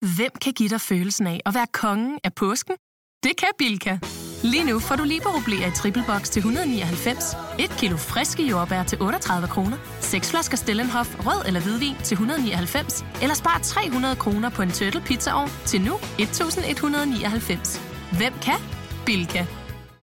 Hvem kan give dig følelsen af at være kongen af påsken? Det kan Bilka! Lige nu får du liberobleer i triple box til 199, et kilo friske jordbær til 38 kroner, seks flasker Stellenhof rød eller hvidvin til 199, eller spar 300 kroner på en turtle pizzaovn til nu 1199. Hvem kan? Bilka.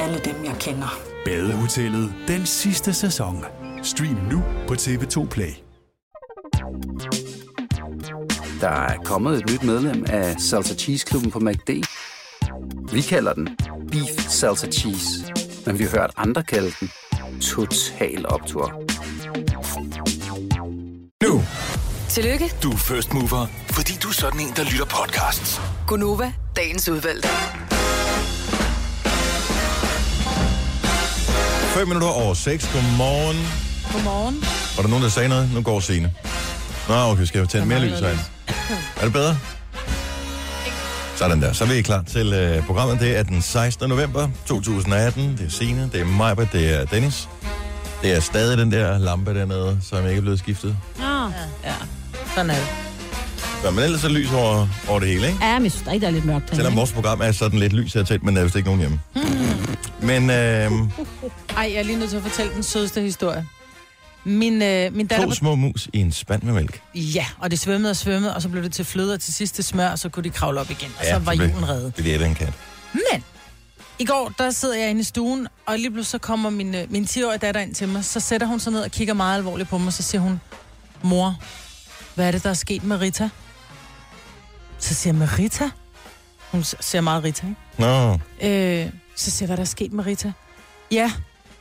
alle dem, jeg kender. Badehotellet den sidste sæson. Stream nu på TV2 Play. Der er kommet et nyt medlem af Salsa Cheese Klubben på MACD. Vi kalder den Beef Salsa Cheese, men vi har hørt andre kalde den Total Optor. Nu, Tillykke, du er first mover, fordi du er sådan en, der lytter podcasts. Gunova, dagens udvalgte. 5 minutter over 6. Godmorgen. Godmorgen. Var der nogen, der sagde noget? Nu går scene. Nå, okay, skal jeg tænde mere lys herinde? Er det bedre? Sådan der. Så er vi klar til uh, programmet. Det er den 16. november 2018. Det er Signe, det er Majbert, det er Dennis. Det er stadig den der lampe dernede, som ikke er blevet skiftet. Nå, ja. ja. Sådan er det. Ja, men ellers er lys over, over det hele, ikke? Ja, men jeg synes der er lidt mørkt. Selvom vores program er sådan lidt lys her tæt, men der er vist ikke nogen hjemme. Men øh, Ej, jeg er lige nødt til at fortælle den sødeste historie. Min, øh, min datter... to små mus i en spand med mælk. Ja, og det svømmede og svømmede, og så blev det til fløde, og til sidst til smør, og så kunne de kravle op igen. Og så var julen reddet. Det er det, en kat. Men i går, der sidder jeg inde i stuen, og lige pludselig så kommer min, øh, min 10-årige datter ind til mig. Så sætter hun sig ned og kigger meget alvorligt på mig, så siger hun, mor, hvad er det, der er sket med Rita? Så siger jeg, med Rita? Hun s- siger meget Rita, ikke? Nå, Øh, så siger jeg, hvad der er sket med Rita? Ja,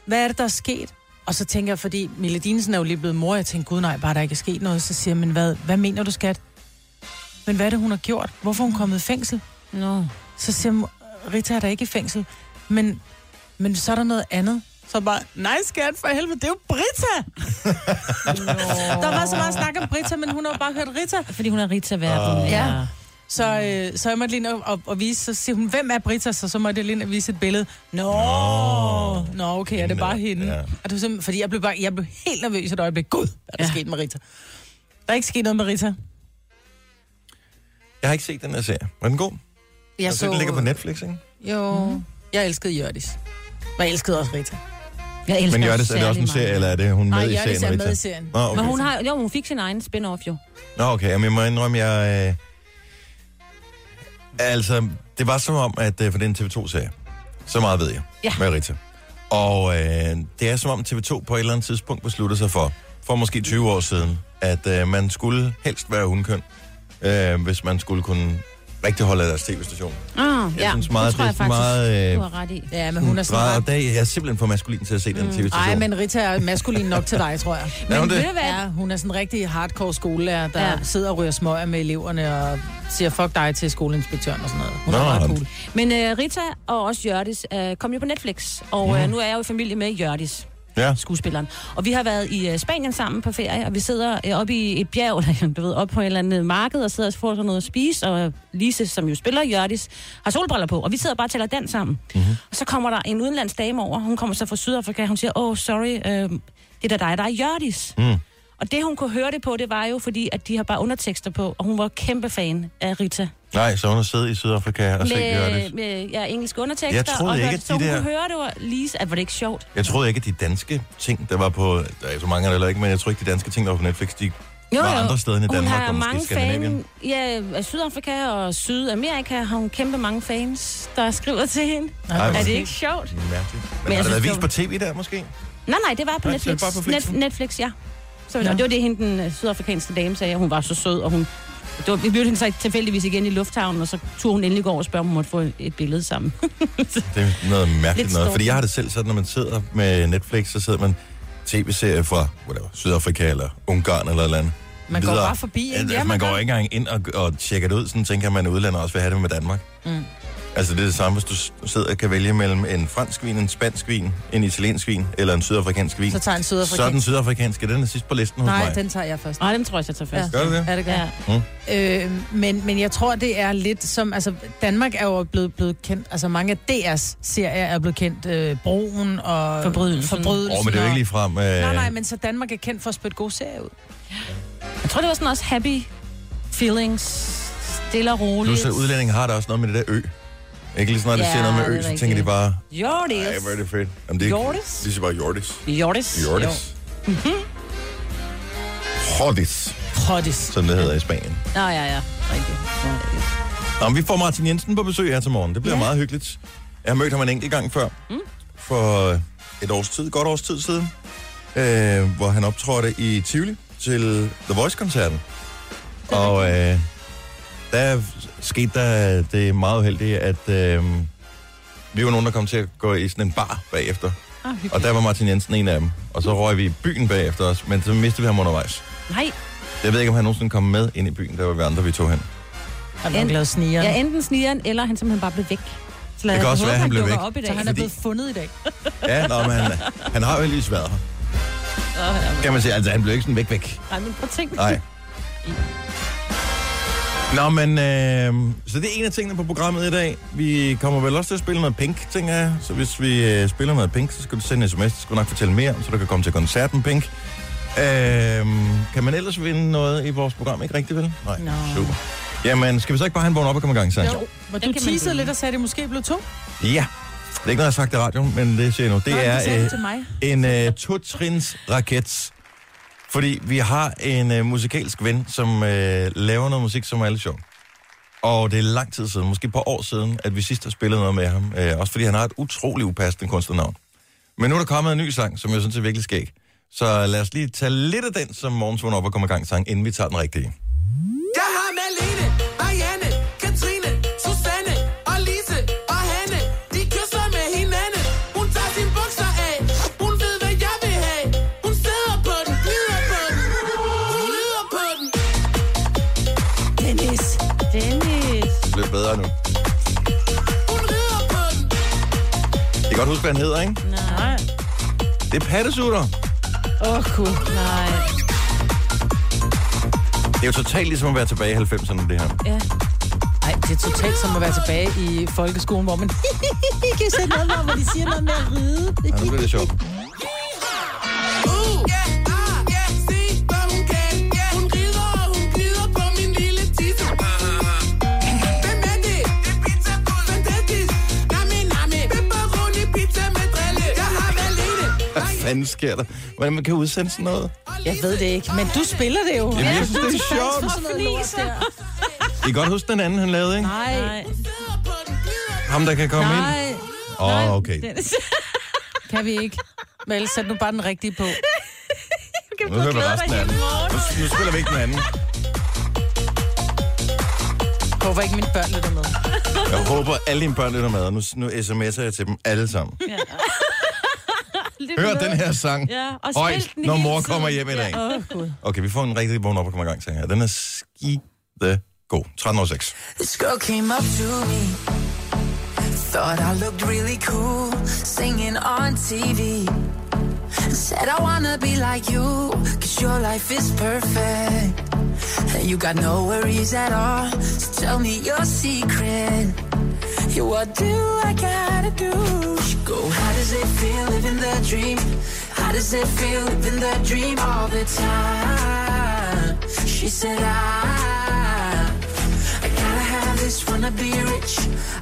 hvad er det, der er sket? Og så tænker jeg, fordi Mille Dinesen er jo lige blevet mor, jeg tænker, gud nej, bare der ikke er sket noget. Så siger jeg, men hvad, hvad mener du, skat? Men hvad er det, hun har gjort? Hvorfor er hun kommet i fængsel? Nå. Så siger jeg, Rita er der ikke i fængsel. Men, men så er der noget andet. Så bare, nej skat, for helvede, det er jo Britta! Der var så meget snak om Britta, men hun har bare hørt Rita. Fordi hun er Rita-verden. Uh, ja. Så, øh, så jeg måtte lige nå at, at vise, så siger hun, hvem er Britta? Så, så måtte jeg lige ind og vise et billede. Nå, Nå, Nå okay, er det bare hende? Ja. Og var simpelthen, fordi jeg blev, bare, jeg blev helt nervøs et øjeblik. Gud, hvad er der ja. sket med Rita? Der er ikke sket noget med Rita. jeg har ikke set den her serie. Var den god? Jeg så... Den ligger på Netflix, ikke? Jo, mm. jeg elskede Jørdis. Og jeg elskede også Rita. Jeg elsker Men Jørgens, er det også en serie, eller er det hun med Nej, i serien? er Rita? med i serien. Nå, okay. Men hun, har, jo, hun fik sin egen spin-off jo. Nå, okay, men jeg må indrømme, jeg... Altså, det var som om, at øh, for den TV2-serie, så meget ved jeg Ja. med Rita. Og øh, det er som om TV2 på et eller andet tidspunkt beslutter sig for, for måske 20 år siden, at øh, man skulle helst være hundkøn, øh, hvis man skulle kunne rigtig holde af deres tv-station. Ah, Jeg ja, synes meget, det tror jeg er faktisk, meget, øh, du har ret i. Ja, men hun er sådan dag, jeg er simpelthen for maskulin til at se den tv-station. Nej, men Rita er maskulin nok til dig, tror jeg. Er hun men det? Ja, hun er sådan en rigtig hardcore skolelærer, der ja. Ja. sidder og ryger smøger med eleverne og siger fuck dig til skoleinspektøren og sådan noget. Hun Nå, er meget cool. Men uh, Rita og også Jørdis uh, kom jo på Netflix, og uh, nu er jeg jo i familie med Jørdis. Ja. skuespilleren. Og vi har været i uh, Spanien sammen på ferie, og vi sidder uh, oppe i et bjerg, eller, du ved, oppe på et eller andet marked, og sidder og får sådan noget at spise, og Lise, som jo spiller Jørdis, har solbriller på, og vi sidder bare og taler dans sammen. Mm-hmm. Og så kommer der en udenlands dame over, hun kommer så fra Sydafrika, hun siger, åh, oh, sorry, uh, det er da dig, der er Jørdis. Mm. Og det, hun kunne høre det på, det var jo fordi, at de har bare undertekster på, og hun var kæmpe fan af Rita. Nej, så hun har siddet i Sydafrika og set Jørgens. Med, med ja, engelske undertekster. Jeg troede og ikke, at de så hun der- kunne høre, det var Lise, at var det ikke sjovt. Jeg troede ikke, at de danske ting, der var på... Der er så mange af det heller ikke, men jeg tror ikke, de danske ting, der var på Netflix, de var andre steder end i Hun Danmark, har og måske mange Skandinavien. fan, ja, af Sydafrika og Sydamerika har hun kæmpe mange fans, der skriver til hende. Ej, er det ikke sjovt? Mærkeligt. Men, Men har det været vist det på tv der, måske? Nej, nej, det var på Nej, det Netflix. bare på Flixen. Net, Netflix, ja. Så, Nå. og det var det, hende den øh, sydafrikanske dame sagde, hun var så sød, og hun... Det var, vi mødte hende så tilfældigvis igen i lufthavnen, og så turde hun endelig gå over og spørge, om hun måtte få et billede sammen. Det er noget mærkeligt Lidt noget. Fordi jeg har det selv sådan, når man sidder med Netflix, så sidder man tv-serier fra whatever, Sydafrika eller Ungarn eller et eller andet. Man går bare forbi, ikke? Altså, Ja, man, man går ikke engang ind og, og tjekker det ud, sådan tænker man, at udlandet også vil have det med Danmark. Mm. Altså det er det samme, hvis du sidder og kan vælge mellem en fransk vin, en spansk vin, en italiensk vin eller en sydafrikansk vin. Så tager en sydafrikansk. Så er den sydafrikanske, den er sidst på listen hos Nej, mig. den tager jeg først. Nej, den tror jeg, jeg tager først. Gør du det? Ja, det gør jeg. Mm. Øh, men, men jeg tror, det er lidt som... Altså, Danmark er jo blevet, blevet kendt... Altså, mange af DR's serier er blevet kendt. Øh, Broen og... Forbrydelsen. Forbrydelsen Åh, men det er jo ikke lige frem... Øh... Nej, nej, men så Danmark er kendt for at spytte gode serier ud. Jeg tror, det var sådan også happy feelings, stille og roligt. Plus at udlændinge har der også noget med det der ø. Ikke lige snart, de Ja, siger noget med ø, så tænker de bare... Jordis. Ej, hvor er det fedt. Jamen, det er. Jordis? De siger bare Jordis. Jordis. Jordis. Jo. Mhm. Jordis, Jordis. som det hedder i Spanien. Nå, ja, ja. Ja, rigtigt. Nå, men vi får Martin Jensen på besøg her til morgen. Det bliver ja. meget hyggeligt. Jeg har mødt ham en enkelt gang før. Mm. For et års tid, godt års tid siden. Øh, hvor han optrådte i Tivoli til The Voice-koncerten. Og øh, der skete der det meget uheldige, at øh, vi var nogen, der kom til at gå i sådan en bar bagefter. Ah, Og der var Martin Jensen en af dem. Og så røg vi i byen bagefter os, men så mistede vi ham undervejs. Nej. Jeg ved ikke, om han nogensinde kom med ind i byen, der var vi andre, vi tog hen. Han har lavet snigeren. Ja, enten snigeren, eller han simpelthen bare blev væk. Så lad Det kan også være, han blev væk. Op i dag. Så han er Fordi- blevet fundet i dag. Ja, nå, men han, han har jo heldigvis været her. Kan man sige, altså han blev ikke sådan væk væk. Nej, men prøv at tænke. Nej. Nå, men øh, så det er en af tingene på programmet i dag. Vi kommer vel også til at spille noget Pink, tænker jeg. Så hvis vi øh, spiller noget Pink, så skal du sende en sms. Det skal du nok fortælle mere om, så du kan komme til koncerten Pink. Øh, kan man ellers vinde noget i vores program? Ikke rigtigt, vel? Nej, Nå. super. Jamen, skal vi så ikke bare have en vågen op og komme i gang, Sanja? Jo, hvor du teasede lidt og sagde, at det måske blev to. Ja. Det er ikke noget, jeg har sagt i radioen, men det siger jeg nu. Det Nå, er det øh, til mig. en øh, to-trins raket. Fordi vi har en øh, musikalsk ven, som øh, laver noget musik, som er lidt sjov. Og det er lang tid siden, måske et par år siden, at vi sidst har spillet noget med ham. Øh, også fordi han har et utrolig upassende kunstnernavn. Men nu er der kommet en ny sang, som jeg synes er virkelig skæg. Så lad os lige tage lidt af den, som morgens op og kommer i gang sang, inden vi tager den rigtige. Jeg har Malene, Marianne, godt huske, hvad han hedder, ikke? Nej. Det er pattesutter. Åh, oh, cool. Nej. Det er jo totalt ligesom at være tilbage i 90'erne, det her. Ja. Nej, det er totalt som at være tilbage i folkeskolen, hvor man kan sætte noget, hvor de siger noget med at ride. Ja, nu bliver det sjovt. Uh, ja, fanden sker der? Hvordan man kan udsende sådan noget? Jeg ved det ikke, men du spiller det jo. Jamen, jeg synes, det er sjovt. I kan godt huske den anden, han lavede, ikke? Nej. Ham, der kan komme ind. nej, Åh, oh, okay. Dennis. kan vi ikke. Vel, sæt nu bare den rigtige på. Nu hører vi resten af den. Nu, nu spiller vi ikke den anden. Håber ikke, mine børn lytter med. Jeg håber, alle dine børn lytter med, og nu, nu sms'er jeg til dem alle sammen. Hør den her sang Ja, og spil den når mor tiden. kommer hjem i dag. Ja. Åh, Gud. Okay, vi får en rigtig vågen op og kommer i gang, sang her. Den er skide god. 13 år 6. This girl came up to me. Thought I looked really cool, singing on TV. Said I wanna be like you, cause your life is perfect. And you got no worries at all, so tell me your secret. Yeah, what do I gotta do? Go, how does it feel living the dream? How does it feel living the dream all the time? She said, I I gotta have this, wanna be rich.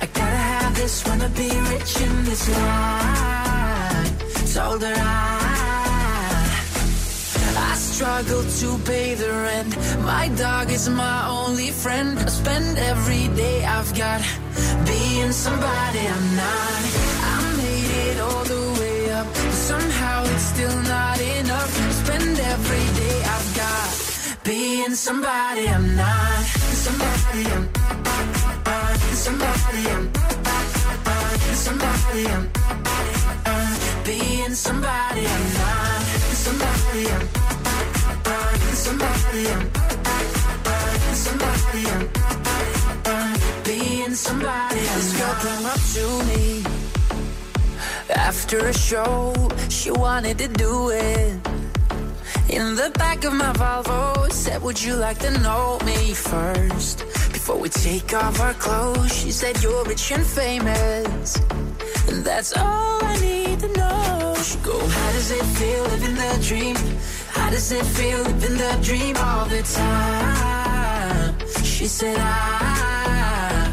I gotta have this, wanna be rich in this life. Told her I, I struggle to pay the rent. My dog is my only friend. I spend every day I've got being somebody I'm not. I made it all the way up, but somehow it's still not enough. Spend every day I've got being somebody I'm not. Somebody I'm somebody I'm somebody I'm being somebody I'm not. Somebody I'm somebody I'm somebody I'm being somebody. This girl came up to me after a show. She wanted to do it in the back of my Volvo. Said, Would you like to know me first before we take off our clothes? She said, You're rich and famous, and that's all I need to know. Go, How does it feel living the dream? How does it feel living the dream all the time? She said, I,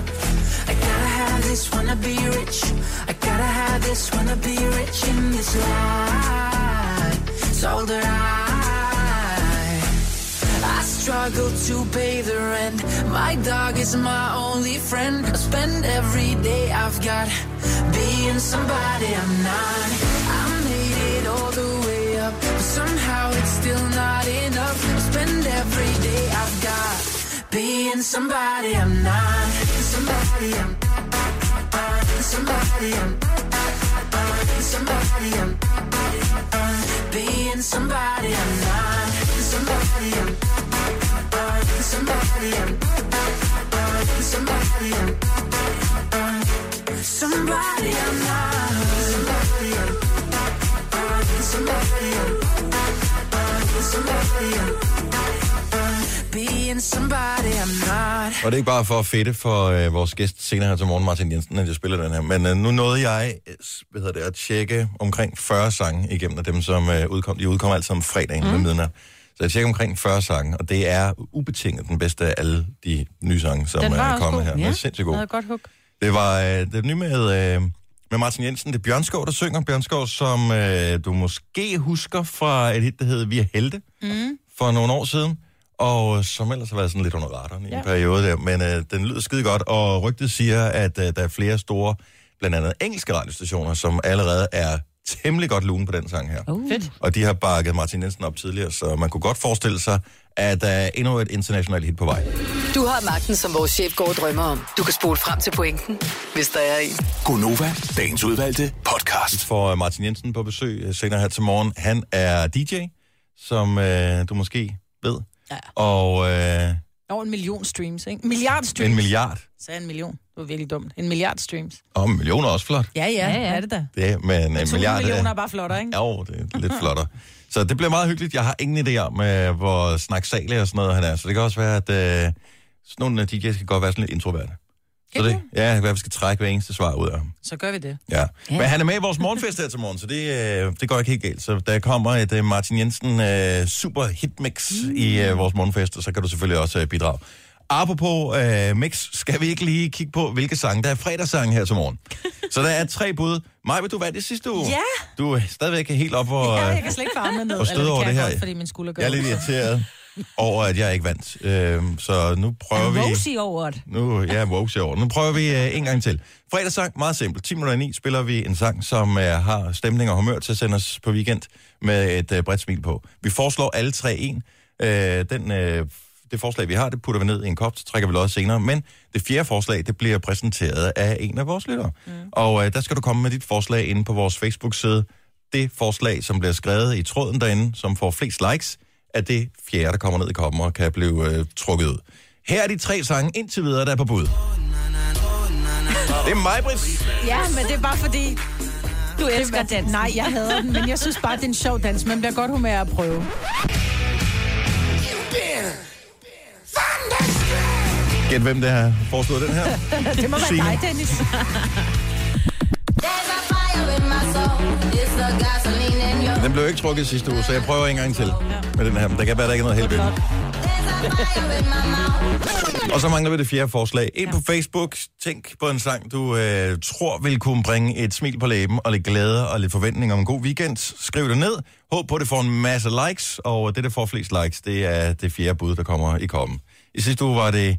I gotta have this, wanna be rich. I gotta have this, wanna be rich in this life. Told her I, I struggle to pay the rent. My dog is my only friend. I spend every day I've got being somebody I'm not. I made it all the way up, but somehow it's still not enough. I spend every day I've got being somebody I'm not. Somebody I'm somebody I'm somebody I'm being somebody I'm not. Somebody I'm somebody I'm somebody I'm somebody I'm not. Somebody I'm somebody I'm somebody somebody I'm not. Og det er ikke bare for at fedte for øh, vores gæst senere her til morgen, Martin Jensen, at jeg spiller den her. Men øh, nu nåede jeg hvad hedder det, at tjekke omkring 40 sange igennem af dem, som øh, udkom. De udkommer altid om fredagen mm. ved midnat. Så jeg tjekker omkring 40 sange, og det er ubetinget den bedste af alle de nye sange, som Den er også kommet her. Ja. Det er sindssygt god. Noget godt hug. Det var øh, det nye med, øh, med Martin Jensen. Det er Bjørnskov, der synger. Bjørnskov, som øh, du måske husker fra et hit, der hedder Vi er Helte Mm. for nogle år siden. Og som ellers har været sådan lidt under radaren i. Ja. en periode der. Men øh, den lyder skide godt, og rygtet siger, at øh, der er flere store, blandt andet engelske radiostationer, som allerede er temmelig godt lune på den sang her. Uh. Fedt. Og de har bakket Martin Jensen op tidligere, så man kunne godt forestille sig, at der er endnu et internationalt hit på vej. Du har magten, som vores chef går og drømmer om. Du kan spole frem til pointen, hvis der er en. Gonova, dagens udvalgte podcast. Får øh, Martin Jensen på besøg øh, senere her til morgen. Han er DJ, som øh, du måske ved. Ja. Og øh, Over en million streams, ikke? Milliard streams. en milliard. Sagde en million. Det var virkelig dumt. En milliard streams. Og en million er også flot. Ja, ja, Ja, ja, er det da. Det er, men en milliard... millioner er bare flottere, ikke? Jo, det er lidt flottere. Så det bliver meget hyggeligt. Jeg har ingen idé om, øh, hvor snaksalig og sådan noget han er. Så det kan også være, at øh, sådan nogle af DJ's kan godt være sådan lidt introverte. Så det, ja, at vi skal trække hver eneste svar ud af ham. Så gør vi det. Ja. Ja. Men han er med i vores morgenfest her til morgen, så det, øh, det går ikke helt galt. Så der kommer et øh, Martin Jensen øh, super hitmix mm. i øh, vores morgenfest, og så kan du selvfølgelig også øh, bidrage. Apropos øh, mix, skal vi ikke lige kigge på, hvilke sange der er fredagssange her til morgen. så der er tre bud. Maj, vil du være det sidste uge? Ja. Du er stadigvæk helt op og... Ja, jeg kan slet ikke få armene ned. og støde Eller over det her. Godt, fordi min skulder gør Jeg er lidt irriteret over, at jeg ikke vandt. Øh, så nu prøver vi... Rosy over det. Nu, ja, woke over. Nu prøver vi uh, en gang til. Fredagssang, meget simpelt. 10 minutter i 9 spiller vi en sang, som uh, har stemning og humør til at sende os på weekend med et uh, bredt smil på. Vi foreslår alle tre en. Uh, den, uh, det forslag, vi har, det putter vi ned i en kop, så trækker vi også senere. Men det fjerde forslag, det bliver præsenteret af en af vores lyttere. Mm. Og uh, der skal du komme med dit forslag inde på vores Facebook-side. Det forslag, som bliver skrevet i tråden derinde, som får flest likes, er det fjerde, der kommer ned i koppen og kan blive øh, trukket ud. Her er de tre sange indtil videre, der er på bud. Det er mig, Britt. Ja, men det er bare fordi... Du elsker dansen. Nej, jeg hader den, men jeg synes bare, det er en sjov dans. Man bliver godt humør at prøve. Gæt, hvem det har foreslået den her. det må være Signe. dig, Dennis. Den blev ikke trukket sidste uge, så jeg prøver en gang til med den her. Men der kan være, der ikke er noget helt. Og så mangler vi det fjerde forslag. Ind på Facebook, tænk på en sang, du øh, tror vil kunne bringe et smil på læben, og lidt glæde og lidt forventning om en god weekend. Skriv det ned. Håb på, at det får en masse likes, og det, der får flest likes, det er det fjerde bud, der kommer i kommen. I sidste uge var det... Jeg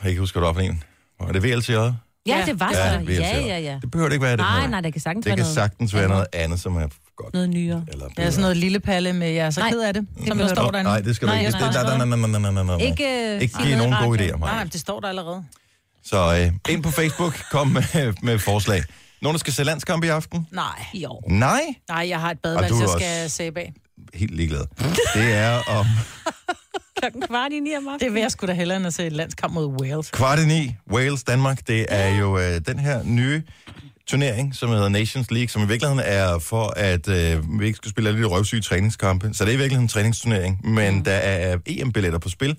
kan ikke huske, hvad det var for en. Var det VLCJ? Ja, det var Ja, så. Ja, ja, ja. Det behøver det ikke være, det Nej, nej, det kan sagtens Det være kan noget. sagtens være noget andet, som er godt. Noget nyere. Eller Det er sådan noget lille palle med, jeg er så Nej. ked af det. Som der der står derinde. Nej, det skal du ikke. nej, nej, nej, nej, nej, nej, nej. Ikke, øh, ikke give nogen gode idéer, Nej, Maja. nej, det står der allerede. Så øh, ind på Facebook, kom med, med forslag. Nogen, der skal se landskamp i aften? Nej. Jo. Nej, Nej, jeg har et badeværelse, jeg også- skal sæbe af. helt ligeglad. Det er om klokken kvart i ni om aftenen. Det vil jeg sgu da hellere end at se et landskamp mod Wales. Kvart i ni, Wales, Danmark, det er jo øh, den her nye turnering, som hedder Nations League, som i virkeligheden er for, at øh, vi ikke skal spille alle de røvsyge træningskampe. Så det er i virkeligheden en træningsturnering, men mm. der er EM-billetter på spil,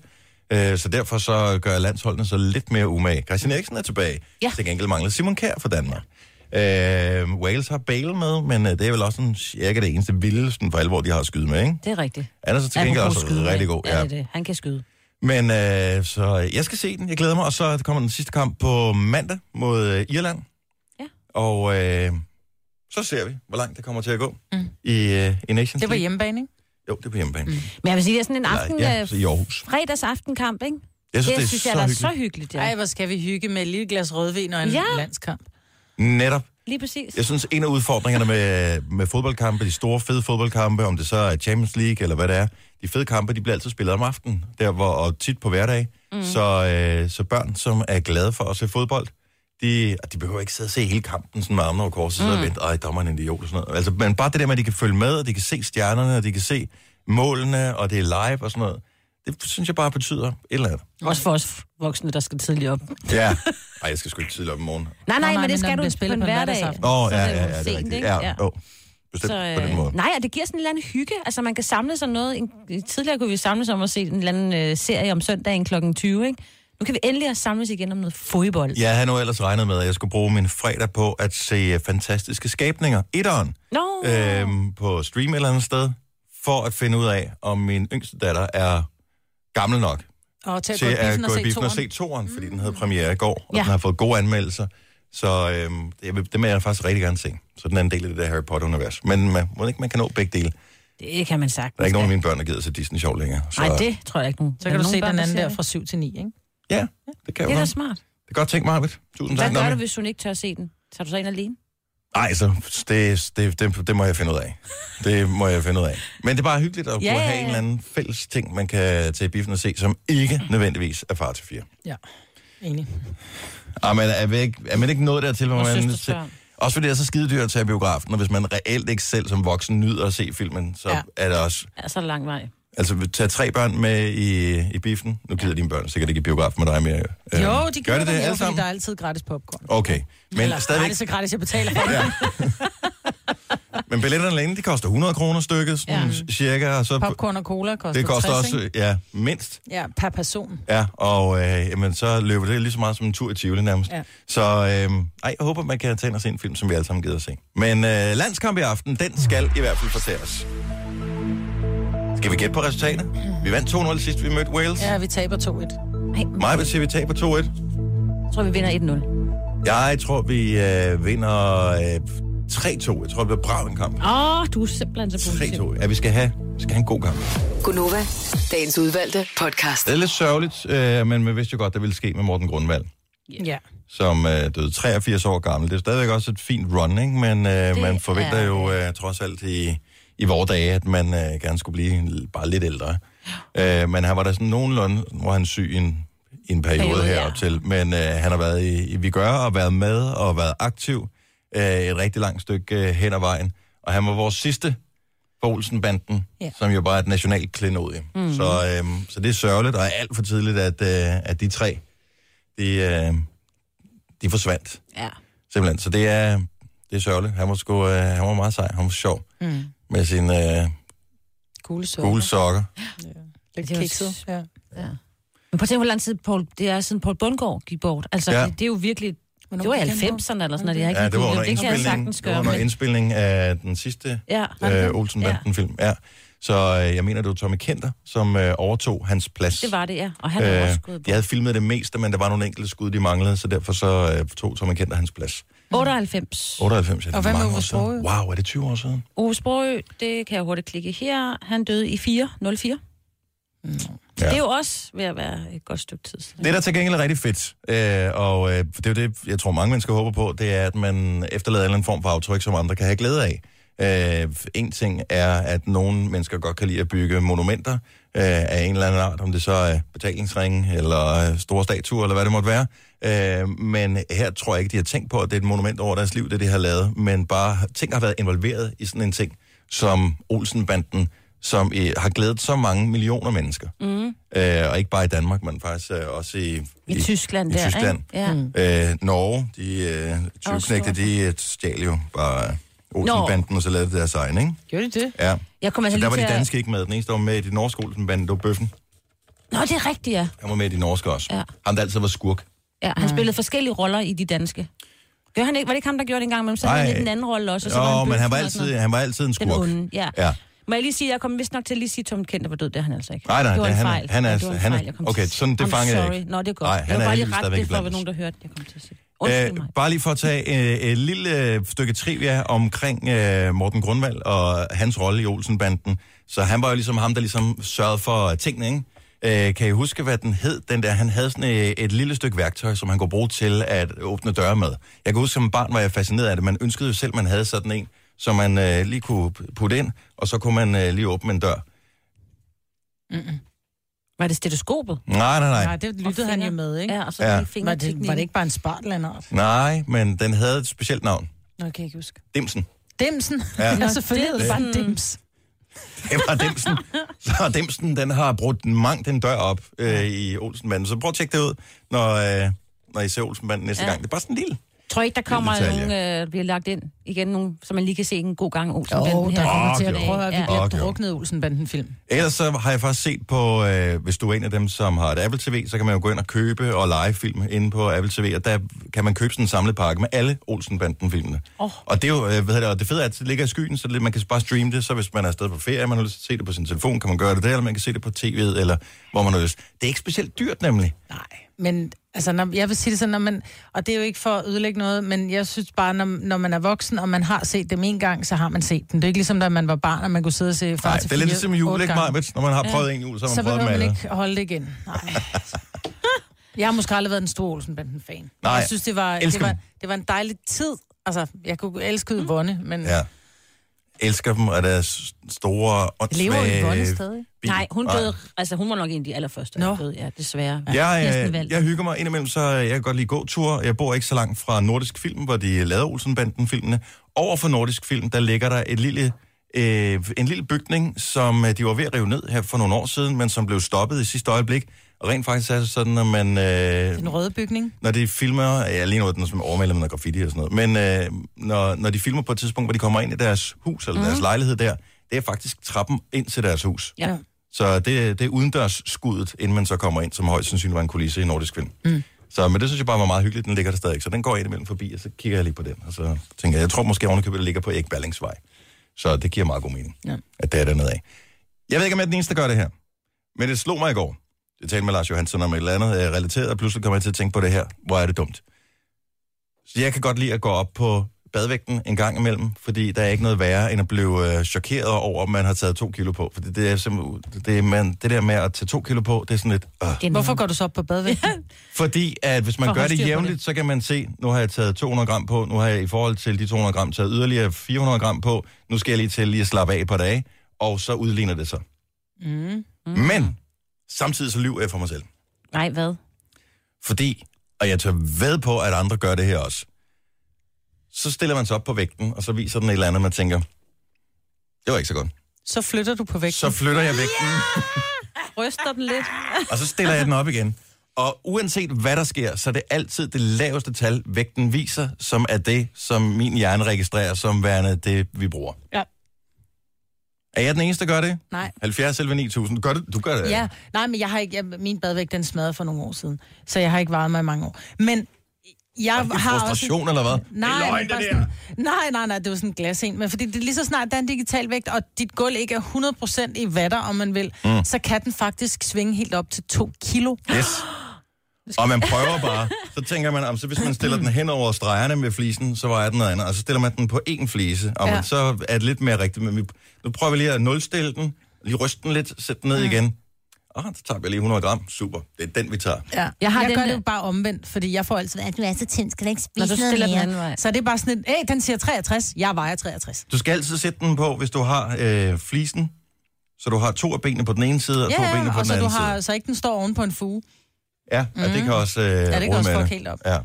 øh, så derfor så gør landsholdene så lidt mere umage. Christian Eriksen er tilbage. Ja. Til gengæld mangler Simon Kjær for Danmark. Øh, Wales har Bale med, men øh, det er vel også sådan cirka det eneste vilde sådan for alvor, de har at skyde med, ikke? Det er rigtigt. Han er så til gengæld også skyde, rigtig god. Ja, det er det. Han kan skyde. Men øh, så jeg skal se den, jeg glæder mig, og så kommer den sidste kamp på mandag mod øh, Irland. Ja. Og øh, så ser vi, hvor langt det kommer til at gå mm. i, øh, i Nations Det var hjemmebane, ikke? Jo, det er på hjemmebane. Mm. Men jeg vil sige, det er sådan en Eller, aften, ja, øh, så i Aarhus. fredagsaftenkamp, ikke? Jeg synes, det er synes så jeg er hyggeligt. så hyggeligt, ja. Ej, hvor skal vi hygge med et lille glas rødvin og en Ja. landskamp. Netop. Lige præcis. Jeg synes, en af udfordringerne med, med fodboldkampe, de store fede fodboldkampe, om det så er Champions League eller hvad det er, de fede kampe, de bliver altid spillet om aftenen, der hvor, og tit på hverdag. Mm. Så, øh, så børn, som er glade for at se fodbold, de, de behøver ikke sidde og se hele kampen sådan med armene over korset, mm. og vente, ej, dommeren er en idiot og sådan noget. Altså, men bare det der med, at de kan følge med, og de kan se stjernerne, og de kan se målene, og det er live og sådan noget, det synes jeg bare betyder et eller andet. Også for os voksne, der skal tidligt op. Ja. Ej, jeg skal sgu ikke tidligt op i morgen. Nej, nej, nej, men men det skal du bliver på en hverdag. Åh, oh, ja, det ja, ja, det er rigtigt. ikke? Ja, ja. Oh, bestemt Så, på den øh, måde. nej, og det giver sådan en eller anden hygge. Altså, man kan samle sig noget. En, tidligere kunne vi samles om at se en eller anden øh, serie om søndagen kl. 20, ikke? Nu kan vi endelig samles igen om noget fodbold. Jeg havde nu ellers regnet med, at jeg skulle bruge min fredag på at se fantastiske skabninger. Etteren. Nå, Øhm, på stream et eller andet sted. For at finde ud af, om min yngste datter er gammel nok Og til at til gå at gå i se biffen og toren. se toeren, fordi den havde premiere i går, og Ja. den har fået gode anmeldelser. Så øhm, det, vil- det vil jeg faktisk rigtig gerne se. Så den er en del af det der Harry Potter-univers. Men man, må ikke man kan nå begge dele. det kan man sagtens. Der er ikke nogen af mine børn, der gider se Disney Sjov længere. Så, Nej, det tror jeg ikke nogen. Så kan du se den anden der fra 7 til 9, ikke? Ja, det kan Det jeg er da godt. smart. Det er godt tænkt, Marvitt. Tusind Hvad tak, gør Nami. du, hvis hun ikke tør se den? Tager du så ind alene? Nej, så det, det, det, det må jeg finde ud af. Det må jeg finde ud af. Men det er bare hyggeligt at Ja, kunne ja, have en ja. eller anden fælles ting, man kan tage i biffen og se, som ikke nødvendigvis er far til fire. Ja, enig. Ah, men er, vi ikke, er man ikke nået dertil, hvor Og man... søsters børn. Også fordi det er så skide dyrt at tage i biografen, og hvis man reelt ikke selv som voksen nyder at se filmen, så Ja. ja. er det også... Ja, så er det lang vej. Altså, tage tre børn med i, i biffen. Nu gider dine børn sikkert ikke i biografen med dig mere. Øh, Jo, de gør det, det, det alle sammen? der er altid gratis popcorn. Okay, men Eller stadigvæk... gratis og gratis, jeg betaler for det. Men billetterne alene, de koster 100 kroner stykket, sådan ja. cirka. Og så, Popcorn og cola koster det koster 60, også, ja, mindst. Ja, per person. Ja, og øh, jamen, så løber det lige så meget som en tur i Tivoli nærmest. Ja. Så øh, ej, jeg håber, man kan tage ind og se en film, som vi alle sammen gider at se. Men øh, landskamp i aften, den skal i hvert fald fortæres. Skal vi gætte på resultatet? Vi vandt 2-0 sidst, vi mødte Wales. Ja, vi taber 2-1. Mig vil sige, vi taber 2-1. Jeg tror, vi vinder 1-0. Jeg tror, vi øh, vinder øh, 3-2. Jeg tror, det bliver brav en kamp. Åh, oh, du er simpelthen så positiv. 3-2. Ja, vi skal have, vi skal have en god kamp. Gunova, dagens udvalgte podcast. Det er lidt sørgeligt, øh, men man vidste jo godt, der ville ske med Morten Grundvald. Ja. som øh, døde 83 år gammel. Det er stadigvæk også et fint run, ikke? men øh, man forventer er jo øh, trods alt i, i vores dage, at man øh, gerne skulle blive bare lidt ældre. Øh, men han var der sådan nogenlunde, hvor han syg i en, i en periode, Periode, periode ja. herop til. Men øh, han har været i, i Vigør og været med og været aktiv øh, et rigtig langt stykke øh, hen ad vejen. Og han var vores sidste for Olsen-banden, Ja. ja. som jo bare er et nationalt klenodie. Mm. Så, øh, så det er sørgeligt, og er alt for tidligt, at, øh, at de tre, de, øh, de forsvandt. Ja. Simpelthen. Så det er, det er sørgeligt. Han var, sgu, øh, han var meget sej. Han var sjov Mm. Med sine øh, Gule sokker. gule sokker. Lidt Det er jo kikset. Ja. ja. Men prøv at tænke, hvor lang tid Paul, det er siden Paul Bundgaard gik bort. Altså, Ja. ja. det, det, er jo virkelig... Hvornår Det var i gik han bort? 90'erne eller sådan noget. Jeg har ikke Ja, det var under det. kan jeg indspilning, sagtens det var gøre. under indspilning af den sidste ja, øh? Olsen-banden-film. Ja. Så øh, jeg mener, det var Tommy Kenter, som øh, overtog hans plads. Det var det, ja. Og han også gået øh, bort. de havde filmet det meste, men der var nogle enkelte skud, de manglede, så derfor så øh, tog Tommy Kenter hans plads. 98. 98, ja, det Og er hvad med mange Ove år siden. Sprogøe? Wow, er det 20 år siden? Ove Sprogø, det kan jeg hurtigt klikke her. Han døde i 4, 04. Ja. Det er jo også ved at være et godt stykke tid. siden. Det, der til gengæld er rigtig fedt, øh, og øh, det er jo det, jeg tror mange mennesker håber på, det er, at man efterlader en eller anden form for aftryk, som andre kan have glæde af. Øh, en ting er, at nogle mennesker godt kan lide at bygge monumenter øh, af en eller anden art, om det så er betalingsringe eller øh, store statuer, eller hvad det måtte være. Øh, men her tror jeg ikke, de har tænkt på, at det er et monument over deres liv, det de har lavet, men bare ting har været involveret i sådan en ting, som Olsen-banden, som øh, har glædet så mange millioner mennesker. Mm. Øh, og ikke bare i Danmark, men faktisk øh, også i, I Tyskland i der, Tyskland. ikke? Ja. Øh, Norge, de øh, tyvknægte, de stjal jo bare Olsenbanden, og så lavede de deres egen, ikke? Gjorde de det? Ja. Jeg kommer altså så der var de til at- danske ikke med. Den eneste, der var med i de norske Olsenbanden, det var Bøffen. Nå, det er rigtigt, ja. Han var med i de norske også. Ja. Ham, der altid var skurk. ja han spillede forskellige roller i de danske. Gør han ikke? Var det ikke ham, der gjorde det engang? Men så havde han lidt en anden rolle også. Og så var Jo, han men han var, altid, han var altid en Den skurk. onde, ja. ja. Må jeg lige sige, jeg kom vist nok til at lige sige, at Tom Kent var død, det er han altså ikke. Nej, nej, det var det- en han er- fejl. han er- Ja, det var en han er- fejl, jeg kom okay, sådan, det I'm fanger jeg sorry. ikke. Nå, det er godt. Nej, jeg han vil er bare lige stadigvæk det, for nogen, der hørte, jeg kom til at sige. Undskyld Øh, mig. bare lige for at tage øh, et lille øh, stykke trivia omkring øh, Morten Grundvald og hans rolle i Olsenbanden. Så han var jo ligesom ham, der ligesom sørgede for tingene, ikke? Øh, kan I huske, hvad den hed? Den der, han havde sådan øh, et lille stykke værktøj, som han kunne bruge til at åbne døre med. Jeg kan huske, som barn var jeg fascineret af det. Man ønskede jo selv, man havde sådan en, som man øh, lige kunne putte ind, og så kunne man øh, lige åbne en dør. Mm-mm. Var det stetoskopet? Nej, nej, nej. Nej, det lyttede han jo med, ikke? Ja, og så Ja. Var det, var det ikke bare en spartlandart? Nej, men den havde et specielt navn. Nå, kan jeg ikke huske. Dimsen. Dimsen. Ja. Ja, selvfølgelig det en Dimsen. dims. Det var Dimsen. Så Dimsen, den har brugt mangt den dør op øh, i Olsenbanden. Så prøv at tjekke det ud, når, øh, når I ser Olsenbanden næste. Ja. gang. Det er bare sådan en lille. Tror I ikke, der kommer nogen, øh, bliver lagt ind igen, nogen, så man lige kan se en god gang Olsen Jo, Banden der kommer Åh, til at prøve, at vi Ja. bliver druknet Olsenbanden-film. Ellers så har jeg faktisk set på, øh, hvis du er en af dem, som har et Apple TV, så kan man jo gå ind og købe og lege film inde på Apple TV, og der kan man købe sådan en samlet pakke med alle Olsenbanden-filmene. Oh. Og det er jo, øh, hvad hedder det, og det fede er, at det ligger i skyen, så det, man kan bare streame det, så hvis man er afsted på ferie, man har lyst til at se det på sin telefon, kan man gøre det der, eller man kan se det på tv'et, eller hvor man har lyst. Det er ikke specielt dyrt nemlig. Nej, men altså, når, jeg vil sige det sådan, når man, og det er jo ikke for at ødelægge noget, men jeg synes bare, når, når man er voksen, og man har set dem en gang, så har man set dem. Det er ikke ligesom, da man var barn, og man kunne sidde og se far Nej, til det er lidt ligesom jul, ikke. Majbet? Når man har prøvet en jul, så har man Så prøvet dem behøver man alle. ikke holde det igen. Nej. Jeg har måske aldrig været en stor Olsenbanden-fan. Nej, jeg synes, det var, det, elsker var, dem. det var en dejlig tid. Altså, jeg kunne elske Yvonne, men... Ja. Elsker dem, og deres store, Lever åndssvage... Yvonne stadig? bil. Nej, hun døde, altså hun var nok en af de allerførste, der døde, ja, desværre. Jeg, Kirsten øh, Walther. jeg hygger mig indimellem, så jeg kan godt lide gåtur. Jeg bor ikke så langt fra Nordisk Film, hvor de lavede Olsenbanden-filmene. Over for Nordisk Film, der ligger der et lille, øh, en lille bygning, som øh, de var ved at rive ned her for nogle år siden, men som blev stoppet i sidste øjeblik. Og rent faktisk er det sådan, når man... Øh, Den røde bygning. når de filmer, ja, lige nu er den som overmalet med graffiti og sådan noget, men øh, når, når de filmer på et tidspunkt, hvor de kommer ind i deres hus, eller mm. deres lejlighed der, det er faktisk trappen ind til deres hus. Ja. Så det, det er udendørs skuddet, inden man så kommer ind, som højst sandsynligt var en kulisse i Nordisk Film. Mm. Så, men det synes jeg bare var meget hyggeligt, den ligger der stadig. Så den går jeg imellem forbi, og så kigger jeg lige på den, og så tænker jeg, jeg tror måske ovenikøbet, det ligger på Ekballingsvej. Så det giver meget god mening, Ja. at det er dernede af. Jeg ved ikke, om jeg er den eneste, der gør det her, men det slog mig i går. Jeg talte med Lars Johansson om et eller andet øh, relateret, og pludselig kommer jeg til at tænke på det her. Hvor er det dumt. Så jeg kan godt lide at gå op på badvægten en gang imellem, fordi der er ikke noget værre, end at blive øh, chokeret over, at man har taget to kilo på. For det, det er simpelthen, det, er, man, det der med at tage to kilo på, det er sådan lidt... Øh. Hvorfor går du så op på badvægten? Fordi at hvis man For gør det på jævnligt, så kan man se, nu har jeg taget 200 gram på, nu har jeg i forhold til de 200 gram taget yderligere 400 gram på, nu skal jeg lige til lige at slappe af et par dage, og så udligner det sig. Mm. Mm. Men samtidig så lyver jeg for mig selv. Nej, hvad? Fordi, og jeg tør ved på, at andre gør det her også, så stiller man sig op på vægten, og så viser den et eller andet, man tænker, det var ikke så godt. Så flytter du på vægten. Så flytter jeg vægten, Ryster den lidt. og så stiller jeg den op igen. Og uanset hvad der sker, så er det altid det laveste tal, vægten viser, som er det, som min hjerne registrerer som værende det, vi bruger. Ja. Er jeg den eneste, der gør det? Nej. 70 eller 9000. Gør det? Du gør det? Ja, nej, men jeg har ikke, jeg, min badvægt, den smadrede for nogle år siden, så jeg har ikke varet mig i mange år. Men jeg det har frustration, også... eller hvad? Nej, Det er løgn, det sådan, nej, nej, nej, det var sådan en glas en. Men fordi det er lige så snart, der er en digital vægt, og dit gulv ikke er 100% i watter, om man vil, mm. så kan den faktisk svinge helt op til 2 kilo. Yes. Og man prøver bare. Så tænker man, om så hvis man stiller den hen over stregerne med flisen, så var den noget andet. Og så stiller man den på én flise, og Ja. ja. så er det lidt mere rigtigt. Men vi, nu prøver vi lige at nulstille den, lige ryste den lidt, sætte den ned Mm. igen. Og så tager vi lige 100 gram. Super. Det er den, vi tager. Ja. Jeg, har jeg gør det jo bare omvendt, fordi jeg får altid, at du er så tynd, skal du ikke spise Når du noget stiller den mere? anden vej. Så det er bare sådan et, hey, den siger 63, jeg vejer 63. Du skal altid sætte den på, hvis du har øh, flisen, så du har to af benene på den ene side, og to af benene på og den så, du anden har, side. så ikke den står oven på en fuge. Ja, mm. ja, det kan også øh, Ja, det kan også fuck helt op. Ja.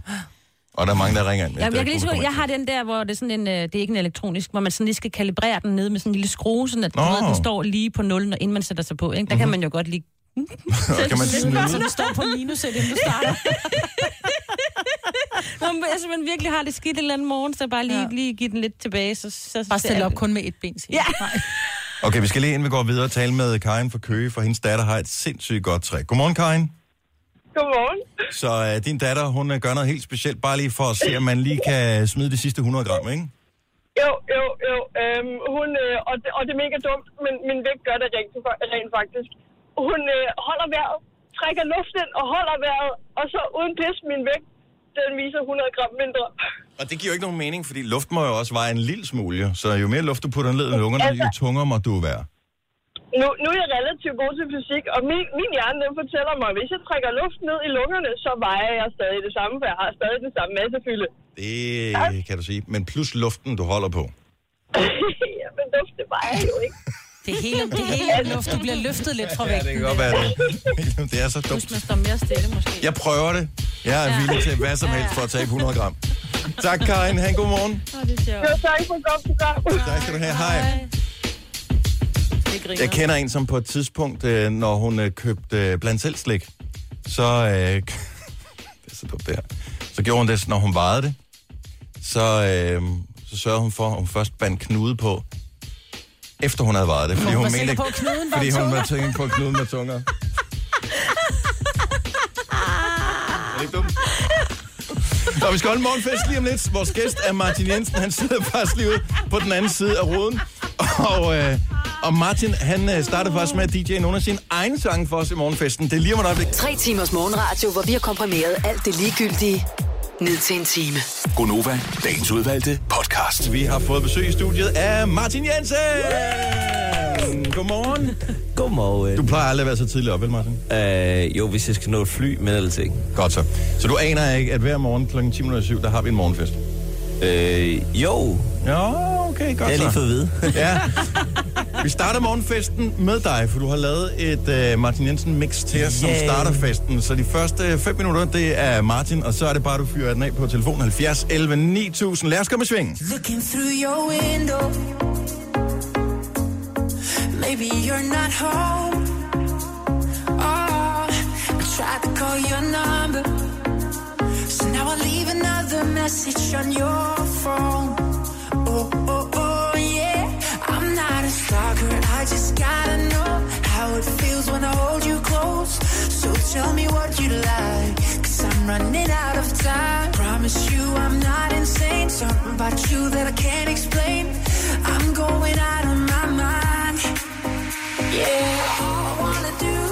Og der er mange, der ringer ind det jeg, kan lige så jeg har den der, hvor det er sådan en, øh, det er ikke en elektronisk, hvor man sådan lige skal kalibrere den ned med sådan en lille skrue, sådan at Nå. oh. den står lige på nullen, inden man sætter sig på. Ikke? Der mm-hmm. kan man jo godt lige... kan man snyde? Så den står på minus, inden du starter. Nå, men altså, man virkelig har det skidt en eller anden morgen, så bare lige, ja. lige give den lidt tilbage. Så, så Bare stille op kun med et ben, siger Ja. Okay, vi skal lige inden vi går videre og tale med Karin fra Køge, for hendes datter har et sindssygt godt træ. Godmorgen, Karin. Godmorgen. Så øh, din datter, hun øh, gør noget helt specielt, bare lige for at se, om man lige kan smide de sidste 100 gram, ikke? Jo, jo, jo. Øhm, hun, øh, og, det, og det er mega dumt, men min vægt gør det rent, rent faktisk. Hun øh, holder vejret, trækker luft ind og holder vejret, og så uden pis, min vægt, den viser 100 gram mindre. Og det giver jo ikke nogen mening, fordi luft må jo også veje en lille smule, jo. så jo mere luft du putter ned i lungerne, jo tungere må du være. Nu, nu er jeg relativt god til fysik, og min, min hjerne den fortæller mig, at hvis jeg trækker luft ned i lungerne, så vejer jeg stadig det samme, for jeg har stadig den samme massefylde. Det kan du sige. Men plus luften, du holder på. ja, men luft, det vejer jo ikke. Det er hele, det er hele luft, du bliver løftet lidt fra Ja, vægten. det kan godt være det. Det er så dumt. man står mere stille, måske. Jeg prøver det. Jeg er villig til hvad som helst for at tabe 100 gram. Tak, Karin. Ha' en god morgen. Åh, det er sjovt. Jo, tak for et godt program. Tak skal du have. Hej. Jeg kender en, som på et tidspunkt, øh, når hun øh, købte øh, blandt selv slik, så... Øh, det er så dumt det her. Så gjorde hun det, når hun vejede det. Så, øh, så sørgede hun for, at hun først bandt knude på, efter hun havde vejet det. Fordi Hun hun var mente på, at knuden var fordi hun var tungere. tænkt på knuden med tunger. Er det ikke dumt? Nå, vi skal holde en morgenfest lige om lidt. Vores gæst er Martin Jensen. Han sidder faktisk lige ude på den anden side af ruden. Og, øh, og Martin, han øh, startede faktisk med at DJ nogle af sine egne sange for os i morgenfesten. Det er lige om et øjeblik. Tre timers morgenradio, hvor vi har komprimeret alt det ligegyldige ned til en time. Gonova, dagens udvalgte podcast. Vi har fået besøg i studiet af Martin Jensen. Godmorgen. Godmorgen. Du plejer aldrig at være så tidligt op, vel Martin? Øh, jo, hvis jeg skal nå et fly, men ellers ikke. Godt så. Så du aner ikke, at hver morgen kl. 10.07, der har vi en morgenfest? Øh, jo. Ja, okay, godt Det har jeg så. lige fået at vide. ja. Vi starter morgenfesten med dig, for du har lavet et uh, Martin Jensen mix til os, som starter festen. Så de første 5 minutter, det er Martin, og så er det bare, du fyrer den af på telefon 70 11 9000. Lad os komme i sving. Looking through your window. Maybe you're not home. Oh, I tried to call your number. So now I leave another message on your phone. Oh, oh, oh, not. I just gotta know how it feels when I hold you close. So tell me what you like. Cause I'm running out of time. Promise you I'm not insane. Something about you that I can't explain. I'm going out of my mind. Yeah, all I wanna do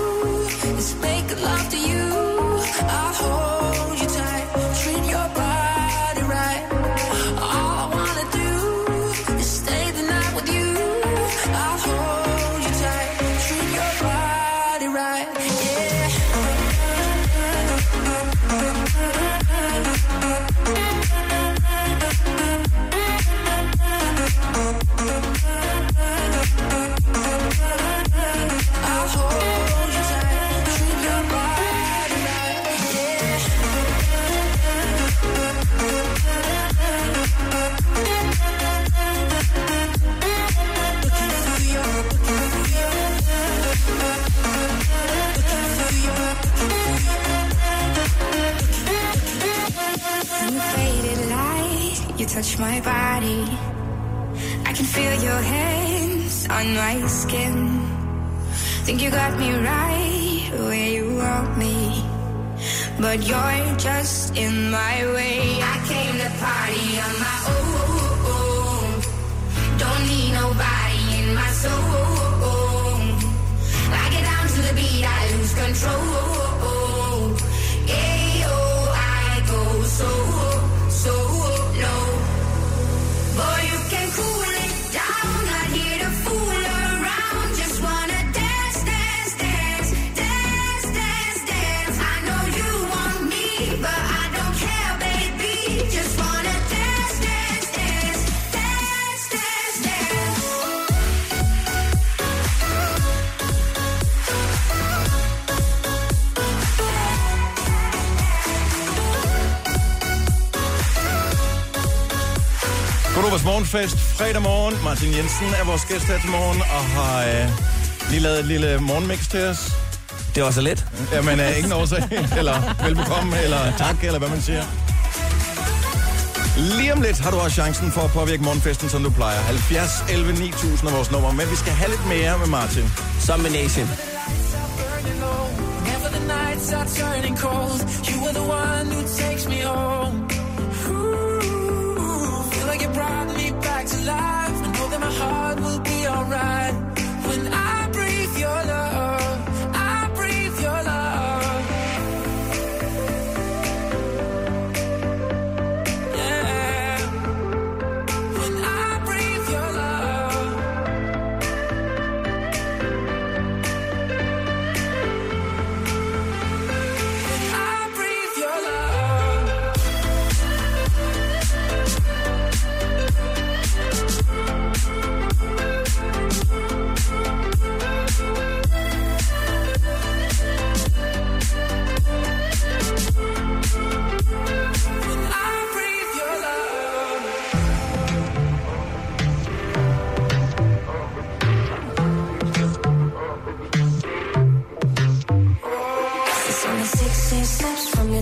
Morgenfest, fredag morgen. Martin Jensen er vores gæst her til morgen, og har øh, lige lavet et lille morgenmix til os. Det var så let. Jamen, øh, ingen årsag, eller velbekomme, eller tak, eller hvad man siger. Lige om lidt har du også chancen for at påvirke morgenfesten, som du plejer. 70 11 9000 er vores nummer, men vi skal have lidt mere med Martin. Som med Nation.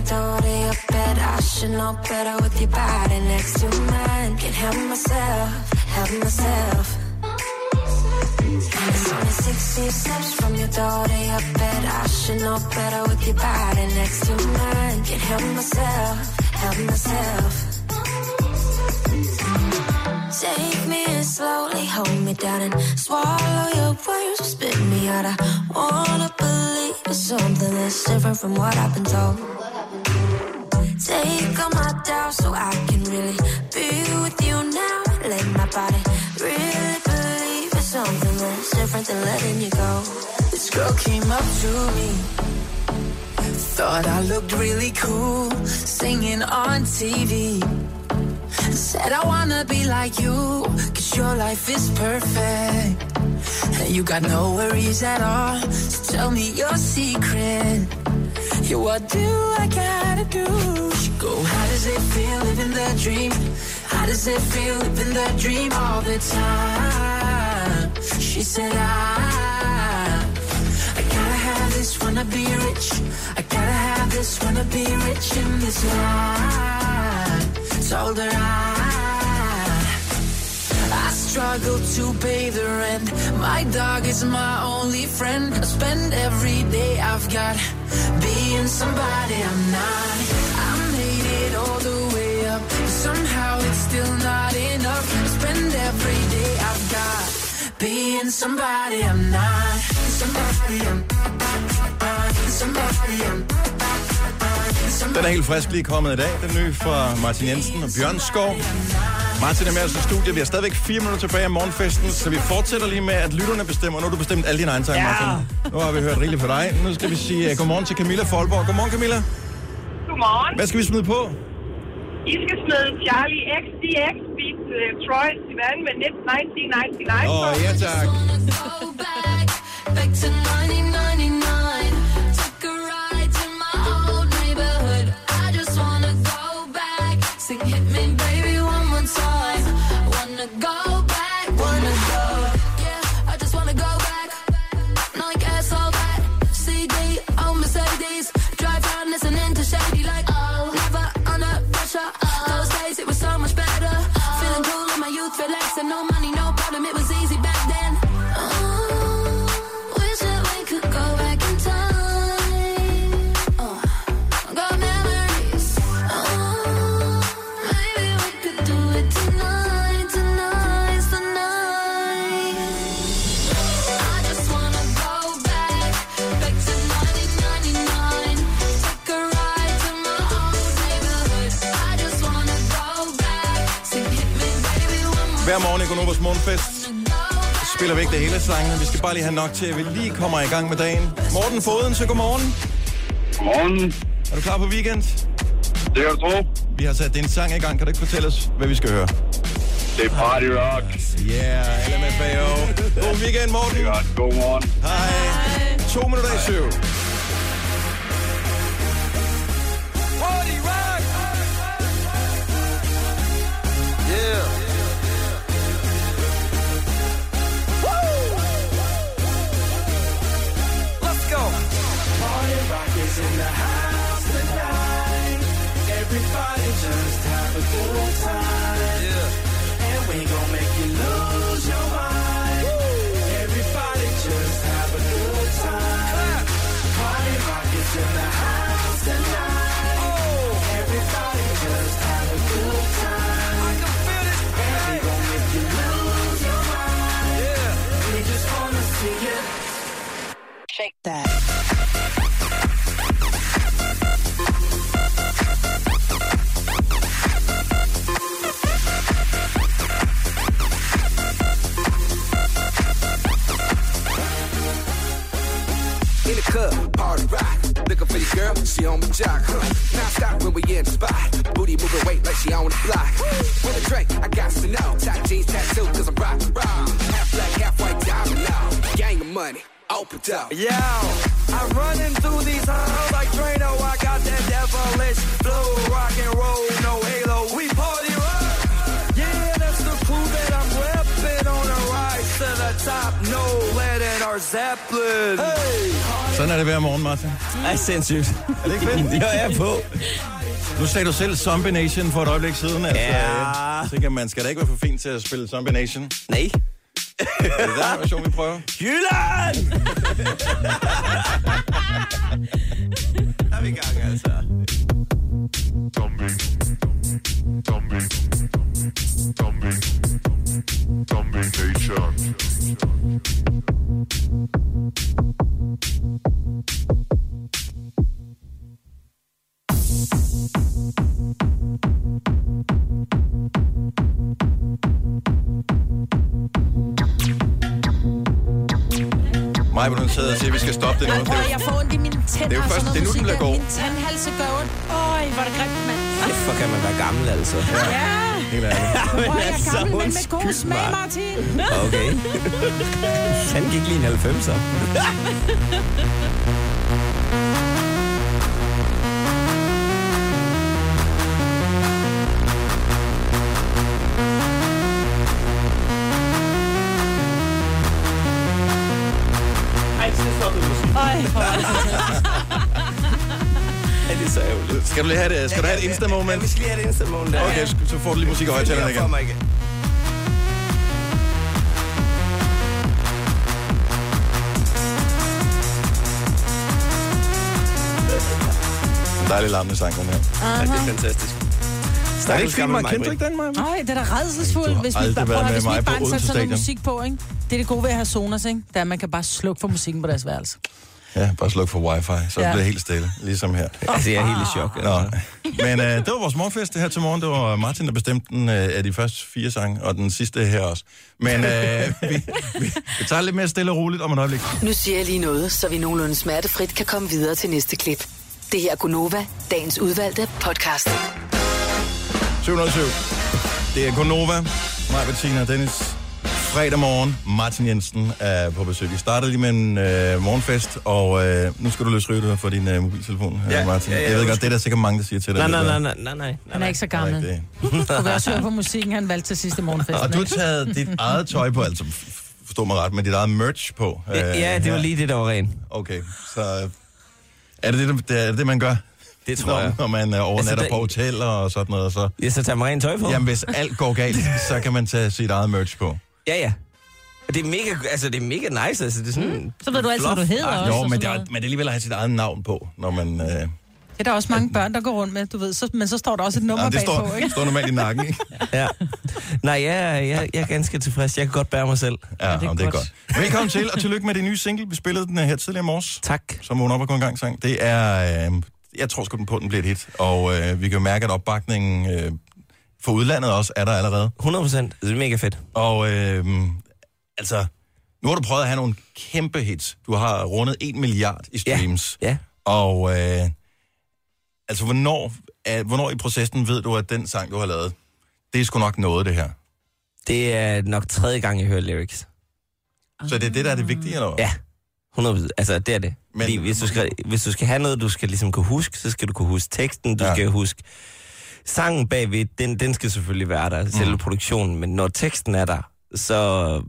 Door to your bed. I should know better with your body next to mine. Can't help myself, help myself. It's only 16 steps from your door to your bed. I should know better with your body next to mine. Can't help myself, help myself. Take me in slowly, hold me down and swallow your words, spit me out. I wanna believe it's something that's different from what I've been told. So I can really be with you now. Let my body really believe it's something that's different than letting you go. This girl came up to me. Thought I looked really cool, singing on TV. Said I wanna be like you, cause your life is perfect. And you got no worries at all, so tell me your secret. Yeah, what do I gotta do? She go, how does it feel living the dream? How does it feel living the dream all the time? She said, I, I gotta have this, wanna be rich. I gotta have this, wanna be rich in this life. Told her I, I struggle to pay the rent. My dog is my only friend. I spend every day I've got being somebody I'm not. I made it all the way up, but somehow it's still not enough. I spend every day I've got being somebody I'm not. Somebody I'm. Somebody I'm. Den er helt frisk lige kommet i dag. Den nye fra Martin Jensen og Bjørn Skov. Martin er med os i studiet. Vi har stadigvæk fire minutter tilbage af morgenfesten, så vi fortsætter lige med, at lytterne bestemmer. Nu har du bestemt alle dine egne Ja. Martin. Nu har vi hørt rigeligt fra dig. Nu skal vi sige uh, godmorgen til Camilla Folborg. Godmorgen, Camilla. Godmorgen. Hvad skal vi smide på? I skal smide Charlie XDX Beat uh, Troy Sivan med 1999. Åh, ja tak. See. Morgenfest spiller vi ikke det hele sangen. Vi skal bare lige have nok til, at vi lige kommer i gang med dagen. Morten Foden, så godmorgen. Godmorgen. Er du klar på weekend? Det kan du tro. Vi har sat din sang i gang. Kan du ikke fortælle os, hvad vi skal høre? Det er Party Rock. Yeah, LMFAO. God weekend, Morten. Det er godt. God morgen. Hej. To minutter i syv. A good time. Yeah. And we gon' make you lose your mind. Everybody just have a good time. Party rock in the house tonight. Everybody just have a good opened up. Yo, I'm running through these halls like Drano. I got that devilish flow, rock and roll, no halo. We party rock. Yeah, that's the crew that I'm repping on the rise to the top. No lead in our Zeppelin. Hey. Sådan er det hver morgen, Martin. Ej, sindssygt. Er det ikke fedt? Jeg er på. Nu sagde du selv Zombie Nation for et øjeblik siden. Altså, Ja. øh, Så kan man skal da ikke være for fint til at spille Zombie Nation. Nej. Er det den version, vi prøver? Jylland! Mig, hvor du sidder og siger, at vi skal stoppe det nu. Det prøv, er jo- jeg får ondt i mine tænder. det er jo først- det er nu, den bliver god. Min tandhalse gør ondt. Øj, hvor er det grimt, mand. Kæft, hvor kan man være gammel, altså. Ja. Helt ærligt. Men Hvor er jeg gammel, men med god smag. Martin. Okay. Han gik lige en 90'er. er det er så ærgerligt. Skal du lige have det? Skal du have et Insta-moment? Ja, vi skal lige have et Insta-moment. der. Okay, så- får du lige musik i højtalerne er igen. mig igen. En dejlig larmende sang, den her. Ja, det er fantastisk. Er det ikke fint, Mark Kendrick, den, Maja? Nej, det er da redselsfuldt, Du har hvis vi, bare, prøv, hvis vi bare sætter sådan noget musik på, ikke? Det er det gode ved at have Sonos, ikke? Det er, at man kan bare slukke for musikken på deres værelse. Ja, bare sluk for wifi, så Ja. bliver det helt stille, ligesom her. Altså, jeg er helt i chok. Nå. Altså. Men øh, det var vores morgenfest det her til morgen. Det var Martin, der bestemte den øh, af de første fire sange, og den sidste her også. Men øh, vi, vi, vi tager lidt mere stille og roligt om et øjeblik. Nu siger jeg lige noget, så vi nogenlunde smertefrit kan komme videre til næste klip. Det her er Gunova, dagens udvalgte podcast. 707. Det er Gonova, mig, Bettina og Dennis. Fredag morgen, Martin Jensen er på besøg. Vi startede lige med en øh, morgenfest, og øh, nu skal du løse ryget for din øh, mobiltelefon, ja, Ja, Martin. ja, ja, jeg ved godt, det er der sikkert mange, der siger til dig. Nej, det nej, nej, nej, nej, nej. Han er ikke så gammel. Det. Du vil også høre på musikken, han valgte til sidste morgenfest. Og du har taget dit eget tøj på, altså forstå mig ret, med dit eget merch på. øh, Ja, ja, det var her. lige det, der var rent. Okay, så øh, er det det, det, er det, man gør? Det tror når, jeg. Når man øh, overnatter Altså, der- på hoteller og sådan noget. Så, Ja, så tager man rent tøj på. jamen, hvis alt går galt, så kan man tage sit eget merch på. Ja, ja. Og Det er mega, altså det er mega nice, altså det er sådan... Mm. Så ved du altid, hvad du hedder Ah, også. Jo, og men sådan det, er, noget. men det er alligevel at have sit eget navn på, når man... Øh, Det er der også mange børn, der går rundt med, du ved. Så, men så står der også et nummer ja, det bagpå, står, ikke? står normalt i nakken, ikke? Ja. Nej, jeg, jeg, jeg er ganske tilfreds. Jeg kan godt bære mig selv. Ja, det er, det er godt. Velkommen til, og tillykke med det nye single. Vi spillede den øh, her tidligere i morges. Tak. Som vågner op og går en gang sang. Det er... Øh, jeg tror sgu den på, den bliver et hit. Og øh, vi kan jo mærke, at opbakningen øh, for udlandet også er der allerede. 100 procent. Det er mega fedt. Og øh, altså, nu har du prøvet at have nogle kæmpe hits. Du har rundet 1 milliard i streams. Ja. Og øh, altså, hvornår, er, hvornår i processen ved du, at den sang, du har lavet, det er sgu nok noget, det her? Det er nok tredje gang, jeg hører lyrics. Så det er det, der er det vigtige, eller hvad? Ja. 100 Altså, det er det. Men-. Fordi hvis du, skal, hvis du skal have noget, du skal ligesom kunne huske, så skal du kunne huske teksten, du Ja. ja. skal huske sangen bagved, den, den skal selvfølgelig være der, selve Mhm. produktionen, men når teksten er der, så,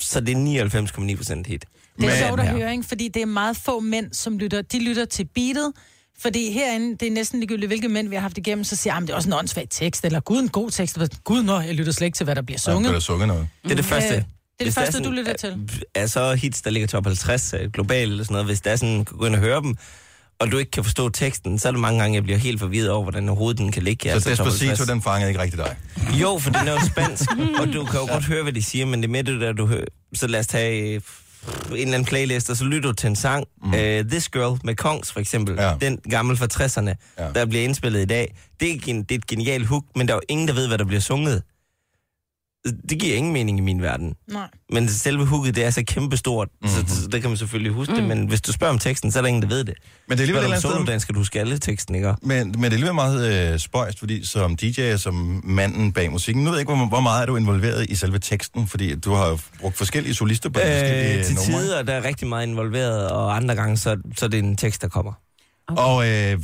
så det er 99,9 procent hit. Det er Men- sjovt at Ja. høre, ikke? fordi det er meget få mænd, som lytter. De lytter til beatet, Fordi herinde, det er næsten ligegyldigt, hvilke mænd vi har haft igennem, så siger jeg, "Ah, det er også en åndssvag tekst, eller gud, en god tekst. Gud, nå, jeg lytter slet ikke til, hvad der bliver Ja, sunget. der sunget noget? Det er det første. Øh, det er det første, sådan, du lytter til. Er så hits, der ligger top 50 øh, globalt eller sådan noget, hvis der er sådan, gå ind og høre dem, og du ikke kan forstå teksten, så er det mange gange, jeg bliver helt forvirret over, hvordan overhovedet den kan ligge. Altså, Så top Despacito, 50. den fangede ikke rigtig dig. Jo, for den er jo spansk, og du kan jo godt høre, hvad de siger, men det er med det der, du hører. Så lad os tage øh, en eller anden playlist, og så lytter du til en sang. Mm. Uh, This Girl med Kongs, for eksempel. Ja. Den gamle fra 60'erne, ja. der bliver indspillet i dag. Det er, gen- det er et genialt hook, men der er jo ingen, der ved, hvad der bliver sunget. Det giver ingen mening i min verden. Nej. Men selve hooket, det er så kæmpestort, mm-hmm. så, så der kan man selvfølgelig huske mm. det, men hvis du spørger om teksten, så er der ingen, der ved det. Men det er alligevel et eller andet skal du huske alle teksten, ikke? Men, men det er alligevel meget øh, spøjst, fordi som DJ og som manden bag musikken, nu ved jeg ikke, hvor, hvor meget er du involveret i selve teksten, fordi du har jo brugt forskellige solister på de forskellige Øh, til numre. tider der er rigtig meget involveret, og andre gange, så, så er det en tekst, der kommer. Okay. Og øh,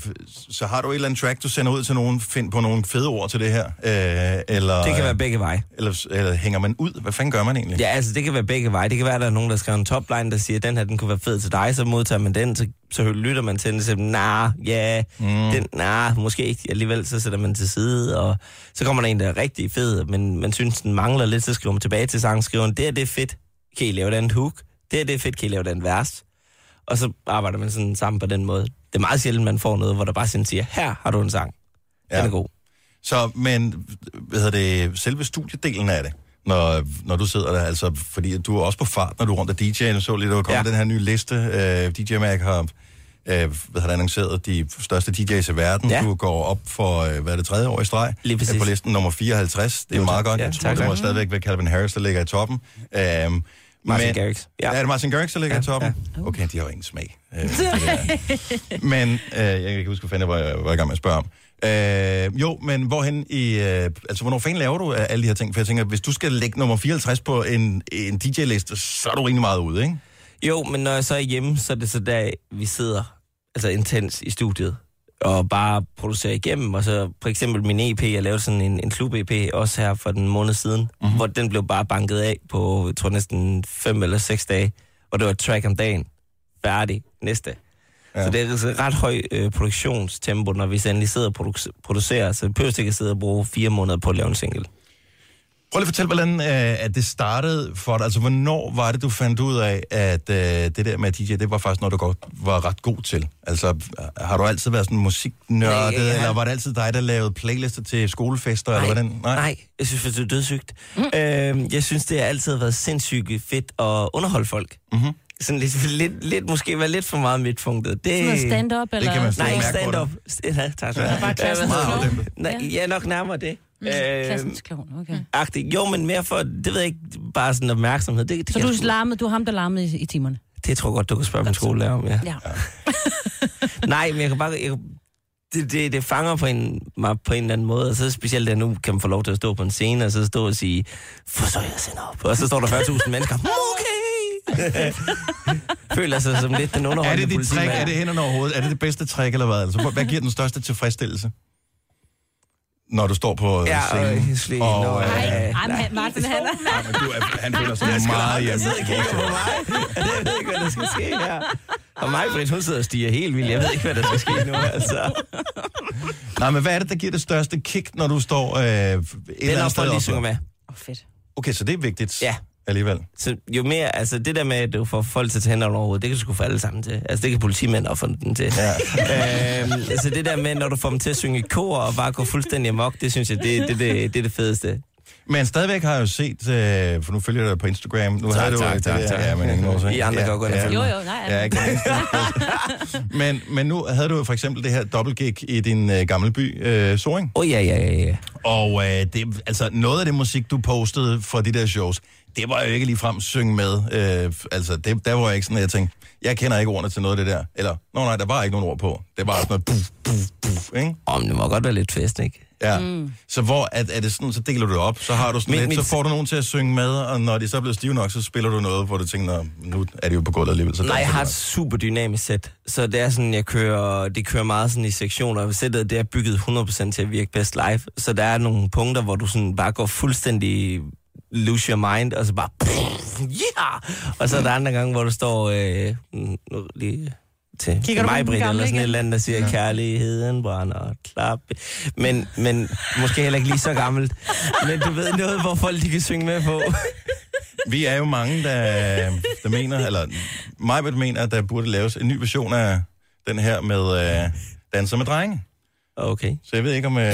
så har du et eller andet track, du sender ud til nogen, find på nogle fede ord til det her? Øh, eller, Det kan være begge veje. Eller, eller hænger man ud? Hvad fanden gør man egentlig? Ja, altså det kan være begge veje. Det kan være, at der er nogen, der skriver en topline, der siger, at den her, den kunne være fed til dig, så modtager man den, så, så lytter man til den, og siger, nah, ja, Mm. den, nah, måske ikke alligevel, så sætter man til side, og så kommer der en, der er rigtig fed, men man synes, den mangler lidt, så skriver man tilbage til sangskriveren, det er det er fedt, kan I lave den hook? Det er det er fedt, kan I lave den vers? Og så arbejder man sådan sammen på den måde. Det er meget sjældent, man får noget, hvor der bare sådan siger, her har du en sang. Den er god. Så, men, hvad hedder det, selve studiedelen af det, når, når du sidder der, altså, fordi du er også på fart, når du er rundt af DJ'en, så lige, der var kommet ja. den her nye liste, øh, DJ Mag har, øh, hvad har annonceret, de største DJ's i verden, Ja. du går op for, øh, hvad er det, tredje år i streg, Lige præcis. Øh, på listen nummer 54, det er Jo, meget godt, Ja, jeg tror, tak, det må stadigvæk være Calvin Harris, der ligger i toppen. Øh, Martin Garrix. Ja. Er det Martin Garrix, der ligger ja, i toppen? Ja. Okay, de har jo ingen smag. Øh. Men øh, jeg kan ikke huske, hvad fanden jeg var, var i gang med at spørge om. Øh, jo, men hvorhen i... Øh, altså, hvornår fanden laver du øh, alle de her ting? For jeg tænker, hvis du skal lægge nummer 54 på en, en DJ-liste, så er du rimelig meget ude, ikke? Jo, men når jeg så er hjemme, så er det så der, vi sidder altså intens i studiet og bare producerer igennem. Og så for eksempel min EP, jeg lavede sådan en, en klub-EP også her for den måned siden, Mhm. mm-hmm. hvor den blev bare banket af på, jeg tror næsten fem eller seks dage. Og det var et track om dagen. Færdig. Næste. Ja. Så det er altså et ret høj øh, produktionstempo, når vi endelig sidder og produ- producerer. Så vi behøver ikke at sidde og bruge fire måneder på at lave en single. Prøv lige at fortælle, hvordan øh, at det startede for dig. Altså, hvornår var det, du fandt ud af, at øh, det der med DJ, det var faktisk noget, du godt var ret god til? Altså, har du altid været sådan musiknørdet, Nej, har- eller var det altid dig, der lavede playlister til skolefester, eller hvordan? Nej, jeg synes, det er dødssygt. Mm. Øh, jeg synes, det har altid været sindssygt fedt at underholde folk. Mm-hmm. Sådan lidt, lidt, lidt, måske være lidt for meget midtpunktet. Det, Sådan stand-up, eller? Det kan man Nej, ikke stand-up. Ja, tak skal du Ja, have. Nej, ja, nok nærmere det. Mm, klassens klovn, okay. Agtigt. Jo, men mere for, det ved jeg ikke, bare sådan opmærksomhed. Det, det, Så du, larmede, du er ham, der larmede i, i timerne? det tror jeg godt, du kan spørge min skolelærer om, ja. Ja. Nej, men jeg kan bare... Jeg, det, det, det fanger på en, mig på en eller anden måde, og så specielt, at nu kan man få lov til at stå på en scene, og så stå og sige, for så jeg sender op. Og så står der 40.000 mennesker, okay! Føler sig som lidt den Er underholdende det dit trick? Er det hænderne overhovedet? Er det det bedste trick, eller hvad? Altså, hvad giver den største tilfredsstillelse? Når du står på øh, Ja, scenen? øh, slet, og, nå, øh, Ej, men Martin, han er... men du, han føler sig Jeg meget hjemme. sidde og kigge på mig. Jeg ved ikke, hvad der skal ske her. Og mig, Britt, hun sidder og stiger helt vildt. Jeg ved ikke, hvad der skal ske nu, altså. Nej, men hvad er det, der giver det største kick, når du står øh, et eller Det er, andet når sted? folk lige op? synger med. Oh, fedt. Okay, så det er vigtigt Ja. Alligevel. Så jo mere, altså det der med, at du får folk til at tage hænderne over det kan du sgu få alle sammen til. Altså det kan politimænd også få den til. Ja. øhm, altså det der med, når du får dem til at synge kor og bare gå fuldstændig amok, det synes jeg, det, det, det, det er det fedeste. Men stadigvæk har jeg jo set, øh, for nu følger jeg dig på Instagram. Nu Tak, havde du tak, det tak, der, tak. Ja, men ingen årsag. I andre kan jo gå ind og følge Jo, jo, nej. Ja, ikke men, men nu havde du jo for eksempel det her dobbeltgig i din øh, gamle by, øh, Soring. Åh, oh, ja, ja, ja, ja. Og øh, det, altså, noget af det musik, du postede for de der shows, det var jo ikke ligefrem synge med. Øh, altså, det, der var jeg ikke sådan, at jeg tænkte, jeg kender ikke ordene til noget af det der. Eller, nå nej, der var ikke nogen ord på. Det var sådan noget puff, puff, puff, ikke? Om det må godt være lidt fest, ikke? Ja. Mm. Så hvor er, er det sådan, så deler du det op, så har du sådan Men- lidt, men- så får du nogen til at synge med, og når de så er blevet stive nok, så spiller du noget, hvor du tænker, "Nå, nu er det jo på gulvet alligevel. Så Nej, jeg har et super dynamisk sæt, så det er sådan, jeg kører, det kører meget sådan i sektioner. Sættet det er bygget 100% til at virke bedst live, så der er nogle punkter, hvor du sådan bare går fuldstændig lose your mind, og så bare, yeah! Og så er der andre gange, hvor du står, øh, lige til, Kigger til du mig, Britt, eller sådan et igen? eller andet, der siger, ja. kærligheden brænder, klap. Men, men måske heller ikke lige så gammelt. Men du ved noget, hvor folk de kan synge med på. Vi er jo mange, der, der mener, eller mig mener, at der burde laves en ny version af den her med øh, Danser med drenge. Okay. Så jeg ved ikke om... Øh,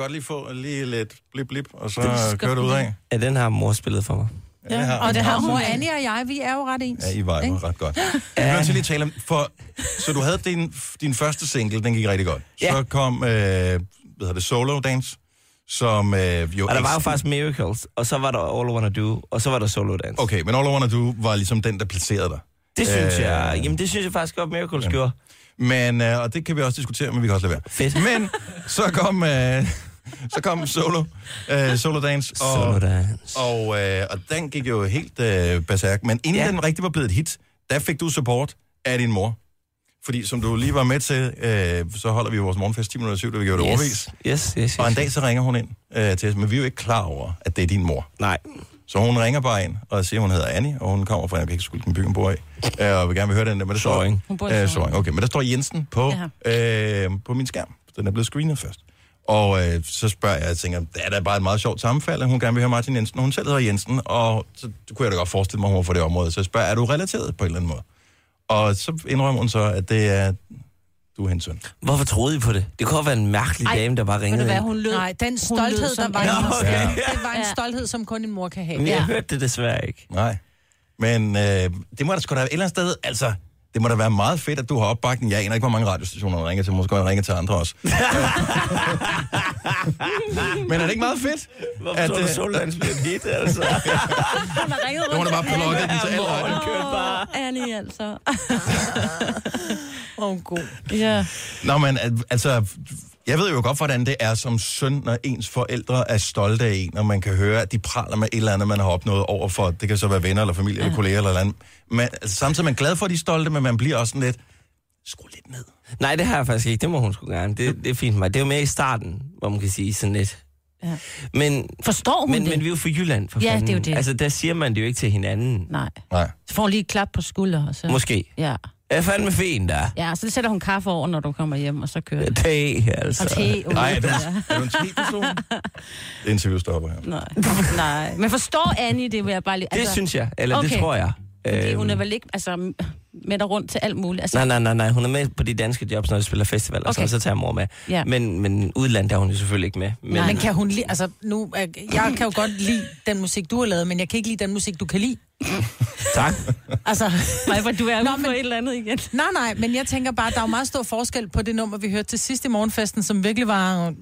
godt lige få lige lidt blip blip, og så kører det ud af. Ja, den har mor spillet for mig. Ja, det har Og det har mor Annie og jeg, vi er jo ret ens. Ja, I var jo Ikke? ret godt. Jeg vil nødt til lige tale om, for, så du havde din, din første single, den gik rigtig godt. Ja. Så kom, øh, hvad hedder det, Solo Dance, som øh, jo... Og der var jo faktisk Miracles, og så var der All I Wanna Do, og så var der Solo Dance. Okay, men All I Wanna Do var ligesom den, der placerede dig. Det synes Øh, jeg, jamen det synes jeg faktisk godt, Miracles gjorde. Men, øh, og det kan vi også diskutere, men vi kan også lade være. Fedt. Men så kom, øh, så kom Solo, øh, Solo Dance, og, Solo Dance. og, øh, og den gik jo helt øh, berserk. Men inden ja. Ja. den rigtig var blevet et hit, der fik du support af din mor. Fordi som du lige var med til, øh, så holder vi jo vores morgenfest 10 minutter syv, da vi gjorde det overvis. Yes, yes, yes. Og en dag så ringer hun ind øh, til os, men vi er jo ikke klar over, at det er din mor. Nej. Så hun ringer bare ind og siger, at hun hedder Annie, og hun kommer fra, jeg kan ikke skulle den byen bor i, øh, og vil gerne vil høre den der, men der står, Sorring. Hun bor i øh. Sorring. Okay, men der står Jensen på, øh, på min skærm. Den er blevet screenet først. Og øh, så spørger jeg, jeg tænker, det er da bare et meget sjovt sammenfald, at hun gerne vil høre Martin Jensen, og hun selv hedder Jensen, og så kunne jeg da godt forestille mig, at hun var fra det område. Så jeg spørger, er du relateret på en eller anden måde? Og så indrømmer hun så, at det er, du er hendes søn. Hvorfor troede I på det? Det kunne have været en mærkelig Ej, dame, der bare ringede hvad, hun lød, Nej, den hun stolthed, lød der var en- hendes Ja. det var en stolthed, som kun en mor kan have. Men jeg Ja. hørte det desværre ikke. Nej. Men øh, det må da sgu da et eller andet sted, altså, det må da være meget fedt, at du har opbakning. Jeg aner ikke, hvor mange radiostationer du ringer til. Måske kan ringe til andre også. Men er det ikke meget fedt? Hvorfor tror du, øh, Soldans bliver et hit, altså? Hun har ringet Hun har bare plukket den til alle øjne. Åh, Annie, altså. Åh, oh, god. Ja. Nå, men al- altså, jeg ved jo godt, hvordan det er som søn, når ens forældre er stolte af en, og man kan høre, at de praler med et eller andet, man har opnået over for. Det kan så være venner, eller familie, eller kolleger, eller andet. Men altså, samtidig er man glad for, at de er stolte, men man bliver også sådan lidt, skru lidt ned. Nej, det har jeg faktisk ikke. Det må hun sgu gerne. Det, det er fint for mig. Det er jo mere i starten, hvor man kan sige sådan lidt. Ja. Men, Forstår hun men, det? men vi er jo fra Jylland, for Ja, fanden. det er jo det. Altså, der siger man det jo ikke til hinanden. Nej. Nej. Så får hun lige et klap på skulder. Og så... Måske. Ja. Jeg er fandme fin, der. Ja, så sætter hun kaffe over, når du kommer hjem, og så kører det. Te, altså. Og te. Nej, er du, er du en te-person? Det interview stopper her. Nej. Nej. Men forstår Annie det, vil jeg bare lige... Det synes jeg, eller okay. det tror jeg. Fordi Øhm, hun er vel ikke altså, med dig rundt til alt muligt. Altså, Nej, nej, nej, nej. Hun er med på de danske jobs, når de spiller festival, og Okay. okay. så tager mor med. Ja. Men, men udlandet er hun jo selvfølgelig ikke med. Men, Men, men kan hun lide, altså nu, jeg kan jo godt lide den musik, du har lavet, men jeg kan ikke lide den musik, du kan lide. Tak. Altså, Nej, for du er Nå, men- for et eller andet igen. nej, nej, men jeg tænker bare, der er jo meget stor forskel på det nummer, vi hørte til sidst i morgenfesten, som virkelig var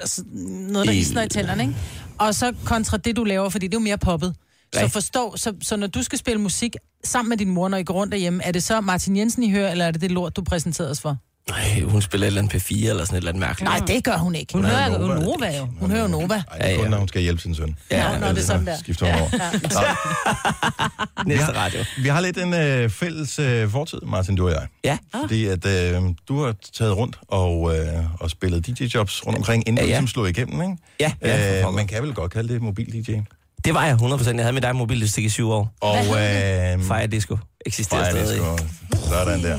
altså, noget, der I- isner i tænderne, ikke? Og så kontra det, du laver, fordi det er jo mere poppet. Så forstå, så, så når du skal spille musik sammen med din mor, når I går rundt derhjemme, er det så Martin Jensen, I hører, eller er det det lort, du præsenterede os for? Nej, hun spiller et eller andet P4 eller sådan et eller andet mærkeligt. Nej, det gør hun ikke. Hun hører jo Nova. Nova jo. Hun hører jo Nova. Ej, det er kun, ja. når hun skal hjælpe sin søn. Ja, når det er sådan der. Skifter hun over. Næste radio. Vi har lidt en øh, fælles øh, fortid, Martin, du og jeg. Ja. Fordi at øh, du har taget rundt og, øh, og spillet DJ-jobs rundt omkring, inden Ja, du ja. ligesom slog igennem, ikke? Ja, ja, øh, man kan vel godt kalde det mobil-DJ. Det var jeg 100%. Jeg havde med dig i mobillistik i syv år. Og øh, Fire Disco eksisterer Fire stadig. Disco. Sådan der.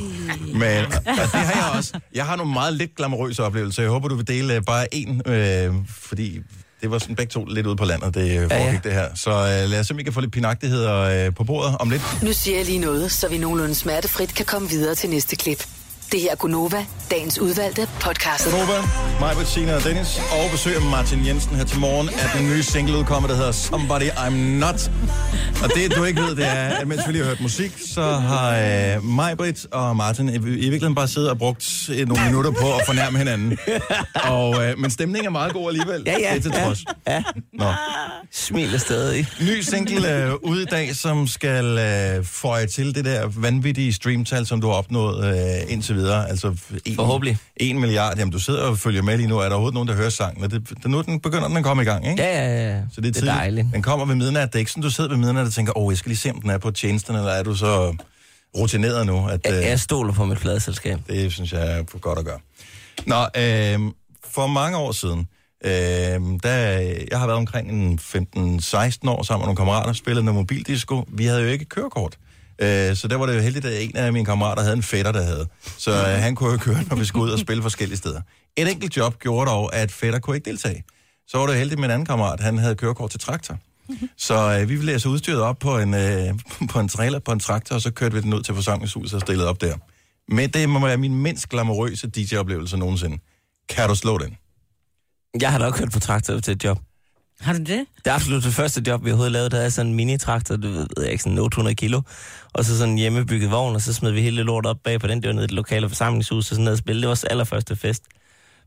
Men og det har jeg også. Jeg har nogle meget lidt glamourøse oplevelser. Jeg håber, du vil dele øh, bare en, øh, fordi det var sådan begge to lidt ude på landet, det øh, foregik Ja, ja, ja. ja. det her. Så øh, lad os se, om vi kan få lidt pinagtigheder øh, på bordet om lidt. Nu siger jeg lige noget, så vi nogenlunde smertefrit kan komme videre til næste klip. Det her er Gunova, dagens udvalgte podcast. Nova, mig, Bettina og Dennis, og besøger Martin Jensen her til morgen, at den nye single udkommer, der hedder Somebody I'm Not. Og det, du ikke ved, det er, at mens vi lige har hørt musik, så har øh, mig, Britt og Martin i, i virkeligheden bare siddet og brugt øh, nogle minutter på at fornærme hinanden. Og, øh, men stemningen er meget god alligevel. Ja, ja, Det er til ja, trods. ja. Nå. Smiler stadig. Ny single øh, ude i dag, som skal øh, føje til det der vanvittige streamtal, som du har opnået øh, indtil videre. Altså en, Forhåbentlig. En milliard. Jamen, du sidder og følger med lige nu. Er der overhovedet nogen, der hører sangen? Og det, det, nu den begynder den at komme i gang, ikke? Ja, ja, ja. Så det er, det er dejligt. Den kommer ved midnat. Det er ikke sådan, du sidder ved midnat og tænker, åh, jeg skal lige se, om den er på tjenesten, eller er du så rutineret nu? At, Jeg, øh, jeg stoler på mit pladeselskab. det synes jeg er godt at gøre. Nå, øh, for mange år siden, Øh, der, jeg har været omkring en 15-16 år sammen med nogle kammerater, spillet noget mobildisco. Vi havde jo ikke kørekort. Øh, så der var det jo heldigt, at en af mine kammerater havde en fætter, der havde. Så øh, han kunne jo køre, når vi skulle ud og spille forskellige steder. Et enkelt job gjorde dog, at fætter kunne ikke deltage. Så var det jo heldigt med en anden kammerat, han havde kørekort til traktor. Så øh, vi ville læse altså udstyret op på en, øh, på en trailer på en traktor, og så kørte vi den ud til forsamlingshuset og stillede op der. Men det må være min mindst glamourøse DJ-oplevelse nogensinde. Kan du slå den? Jeg har da også kørt på traktor til et job. Har du det? Det er absolut det første job, vi overhovedet lavede. Der er sådan en mini-traktor, det ved jeg ikke, sådan 800 kilo. Og så sådan en hjemmebygget vogn, og så smed vi hele lortet op bag på den. Det var nede i det lokale forsamlingshus, og sådan noget at spille. Det var vores allerførste fest.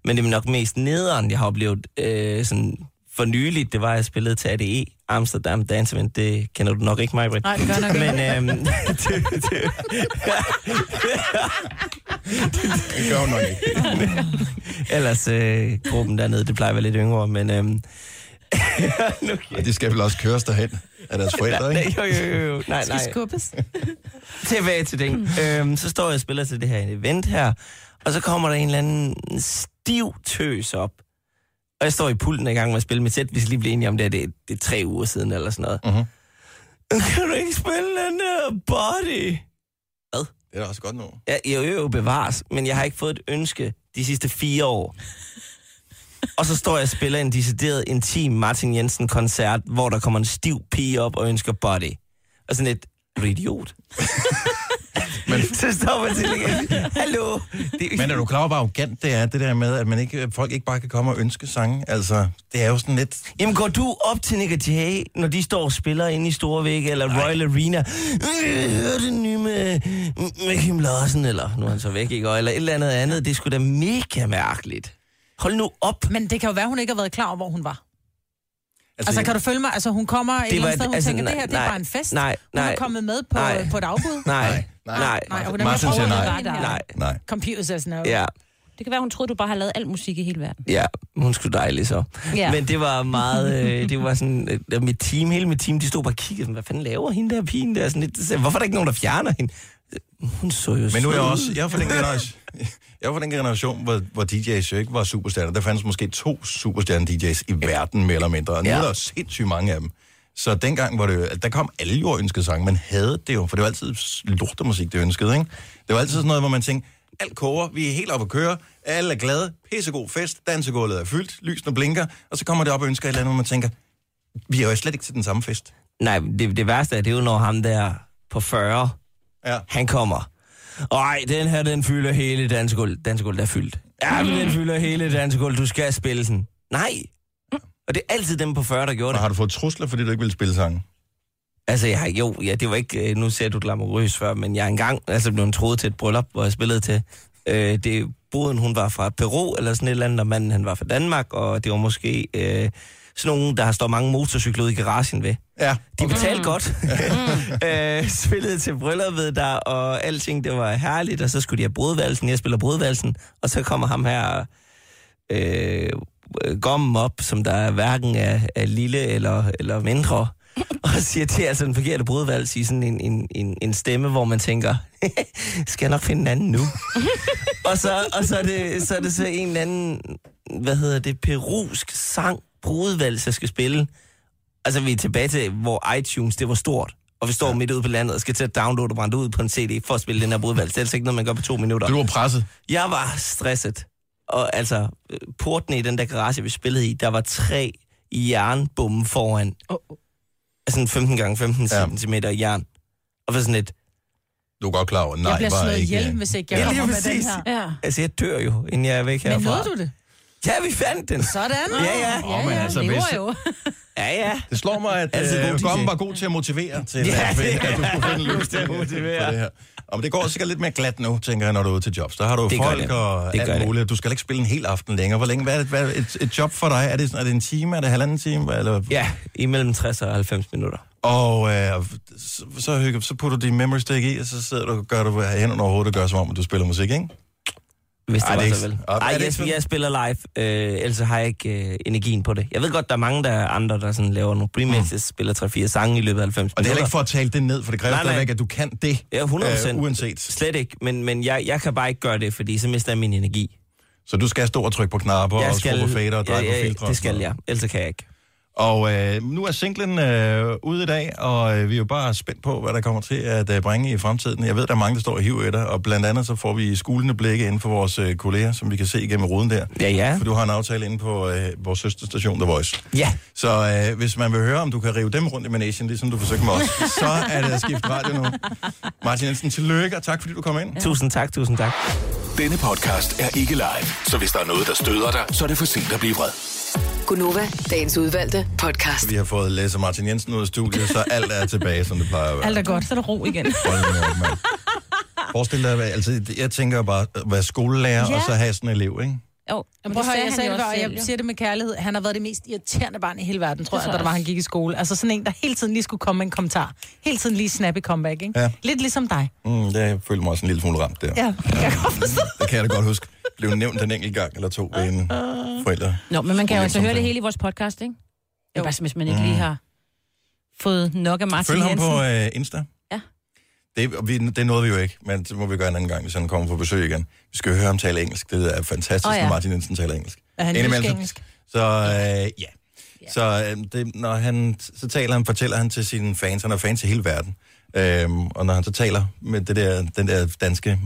Men det er nok mest nederen, jeg har oplevet øh, sådan for nyligt, det var, at jeg spillede til ADE, Amsterdam Dance Event. Det kender du nok ikke, mig, Britt. Nej, det gør jeg nok ikke. Men øhm, det, det, Det gør hun nok ikke. ellers øh, gruppen dernede, det plejer at være lidt yngre, men øhm, Og de skal vel også køres derhen af deres forældre, Nej, ikke? jo, jo, jo, jo. Nej, Skal nej. skubbes. Tilbage til den. øhm, så står jeg og spiller til det her event her, og så kommer der en eller anden stiv tøs op. Og jeg står i pulten i gang med at spille mit sæt. Vi skal lige blive enige om det, det, er, det er tre uger siden eller sådan noget. Uh-huh. Kan du ikke spille den der body? Hvad? Det er da også godt nu. Jeg, jeg er jo bevares, men jeg har ikke fået et ønske de sidste fire år. Og så står jeg og spiller en decideret intim Martin Jensen-koncert, hvor der kommer en stiv pige op og ønsker body. Og sådan et, er du idiot? men, så står man til igen. Hallo? Det, Men er du klar over, hvor arrogant det er, det der med, at man ikke, folk ikke bare kan komme og ønske sange? Altså, det er jo sådan lidt... Jamen går du op til Nick Jay, når de står og spiller inde i Storvæg eller Royal Arena? Øh, Hør det nye med, med Kim Larsen, eller nu er han så væk, ikke? Eller et eller andet andet. Det er sgu da mega mærkeligt. Hold nu op. Men det kan jo være, hun ikke har været klar over, hvor hun var. Altså, altså kan du følge mig? Altså, hun kommer et eller andet sted, hun altså, tænker, det her, det er nej, bare en fest. nej, Hun er nej. kommet med på, Nej. på et afbud. Nej, nej. Nej, og den er Martin med siger over nej. Nej. Nej. Computer says no. Ja, Det kan være, hun troede, du bare har lavet al musik i hele verden. ja, hun skulle dejlig så. Ja. Men det var meget, øh, det var sådan, øh, mit team, hele mit team, de stod bare og kiggede, hvad fanden laver hende der pigen der? Sådan lidt, så, hvorfor er der ikke nogen, der fjerner hende? Hun så jo Men nu er jeg også... Jeg er fra den generation, jeg er fra den generation hvor, hvor DJ's jo ikke var superstjerner. Der fandes måske to superstjerne-DJ's i verden, mere eller mindre. Og nu Ja. er der sindssygt mange af dem. Så dengang var det jo, der kom alle jo ønskede sange. Man havde det jo, for det var altid lortemusik, det ønskede, ikke? Det var altid sådan noget, hvor man tænkte, alt koger, vi er helt oppe at køre, alle er glade, pissegod fest, dansegulvet er fyldt, lysene blinker, og så kommer det op og ønsker et eller andet, hvor man tænker, vi er jo slet ikke til den samme fest. Nej, det, det værste er, det er jo, når ham der på 40, ja. han kommer. Ej, den her, den fylder hele dansegulv. Dansegulv, der er fyldt. Ja, men den fylder hele dansegulv. Du skal spille den. Nej. Og det er altid dem på 40, der gjorde det. Og har du fået trusler, fordi du ikke vil spille sange? Altså, jeg har, jo, ja, det var ikke, øh, nu ser du glamourøs før, men jeg er engang altså, blev troet til et bryllup, hvor jeg spillede til. Øh, det, boden, hun var fra Peru, eller sådan et eller andet, og manden, han var fra Danmark, og det var måske øh, sådan nogen, der står mange motorcykler ude i garagen ved. Ja. De betalte godt. øh, spillede til brylluppet der, og alting, det var herligt, og så skulle de have brudvalsen. Jeg spiller brudvalsen, og så kommer ham her øh, gommen op, som der hverken er, er lille eller, eller mindre, og siger, det er altså den forkerte brudvals i sådan en, en, en, en stemme, hvor man tænker, skal jeg nok finde en anden nu? og så, og så, er det, så er det så en eller anden, hvad hedder det, perusk sang, brudvals, jeg skal spille. Altså, vi er tilbage til, hvor iTunes, det var stort. Og vi står ja. midt ude på landet og skal til at downloade og brænde ud på en CD for at spille den her brudvals. Det er altså ikke noget, man gør på to minutter. Du var presset. Jeg var stresset. Og altså, portene i den der garage, vi spillede i, der var tre jernbomme foran. Oh. Altså 15 gange 15 ja. cm jern. Og for sådan et... Du er godt klar over, nej, Jeg bliver slået ikke... ihjel, hvis ikke jeg Ja, kommer med den her. Ja. Altså, jeg dør jo, inden jeg er væk Men herfra. nåede du det? Ja, vi fandt den. Sådan. Ja, ja. Åh, men altså, hvis- jo. Ja, ja. Det slår mig, at god øh. Gommen var god til at motivere til, Ja, at, at, er du skulle finde god lyst til at motivere. for det her. Og men det går sikkert lidt mere glat nu, tænker jeg, når du er ude til jobs. Der har du Det folk det. og Det alt det. muligt. Du skal ikke spille en hel aften længere. Hvor længe hvad er det, hvad er et, et job for dig? Er det, sådan- er det en time? Er det halvanden time? Eller? Ja, imellem 60 og 90 minutter. Og øh, så, så, så putter du din memory stick i, og så sidder du og gør du hænderne over hovedet og gør som om, at du spiller musik, ikke? Hvis det Ej, var det er så ikke- vel. Ej, det jeg, jeg spiller live, øh, ellers har jeg ikke øh, energien på det. Jeg ved godt, der er mange der er andre, der sådan laver nogle remixes, spiller 3-4 sange i løbet af 90 Og det er heller ikke for at tale det ned, for det kræver stadigvæk, at du kan det, Ja, 100%. øh, uanset. Slet ikke, men, men jeg, jeg kan bare ikke gøre det, fordi så mister jeg min energi. Så du skal stå og trykke på knapper og skrue på fader og dreje ja, på ja, filtre? det skal jeg. Ellers kan jeg ikke. Og øh, nu er singlen øh, ude i dag, og øh, vi er jo bare spændt på, hvad der kommer til at øh, bringe i fremtiden. Jeg ved, der er mange, der står og hiver i dig, og blandt andet så får vi skulende blikke inden for vores øh, kolleger, som vi kan se igennem ruden der. Ja, ja. For du har en aftale inde på øh, vores søsterstation, The Voice. Ja. Så øh, hvis man vil høre, om du kan rive dem rundt i managen, ligesom du forsøgte med os, så er det at skifte radio nu. Martin Jensen, tillykke, og tak fordi du kom ind. Tusind tak, tusind tak. Denne podcast er ikke live, så hvis der er noget, der støder dig, så er det for sent at blive vred. Gunova, dagens udvalgte podcast. Vi har fået Lasse Martin Jensen ud af studiet, så alt er tilbage, som det plejer at være. Alt er godt, så er der ro igen. Forestil dig, hvad- altså, jeg tænker bare at være skolelærer, Ja. og så have sådan en elev, ikke? Jo, Men prøv at høre, jeg, sagde det, før, og jeg siger det med kærlighed. Han har været det mest irriterende barn i hele verden, tror jeg, da der var, han gik i skole. Altså sådan en, der hele tiden lige skulle komme med en kommentar. Hele tiden lige snappy comeback, ikke? Ja. Lidt ligesom dig. Mm, det jeg føler mig også en lille smule ramt der. Ja, jeg kan godt forstå. Det kan jeg da godt huske. Blev nævnt en enkelt gang eller to ved en forældre. Nå, men man kan jo altså høre det hele. i vores podcast, ikke? Det er bare, hvis man ikke lige har fået nok af Martin Følg ham Jensen. på øh, Insta. Ja. Det, og vi, det nåede vi jo ikke, men det må vi gøre en anden gang, hvis han kommer på besøg igen. Vi skal jo høre ham tale engelsk. Det er fantastisk, oh, ja. når Martin Jensen taler engelsk. Er han Indimellem, engelsk? Så øh, ja. Så, øh, det, når han, så taler han, fortæller han til sine fans, han er fans i hele verden. Øhm, og når han så taler med det der, den der danske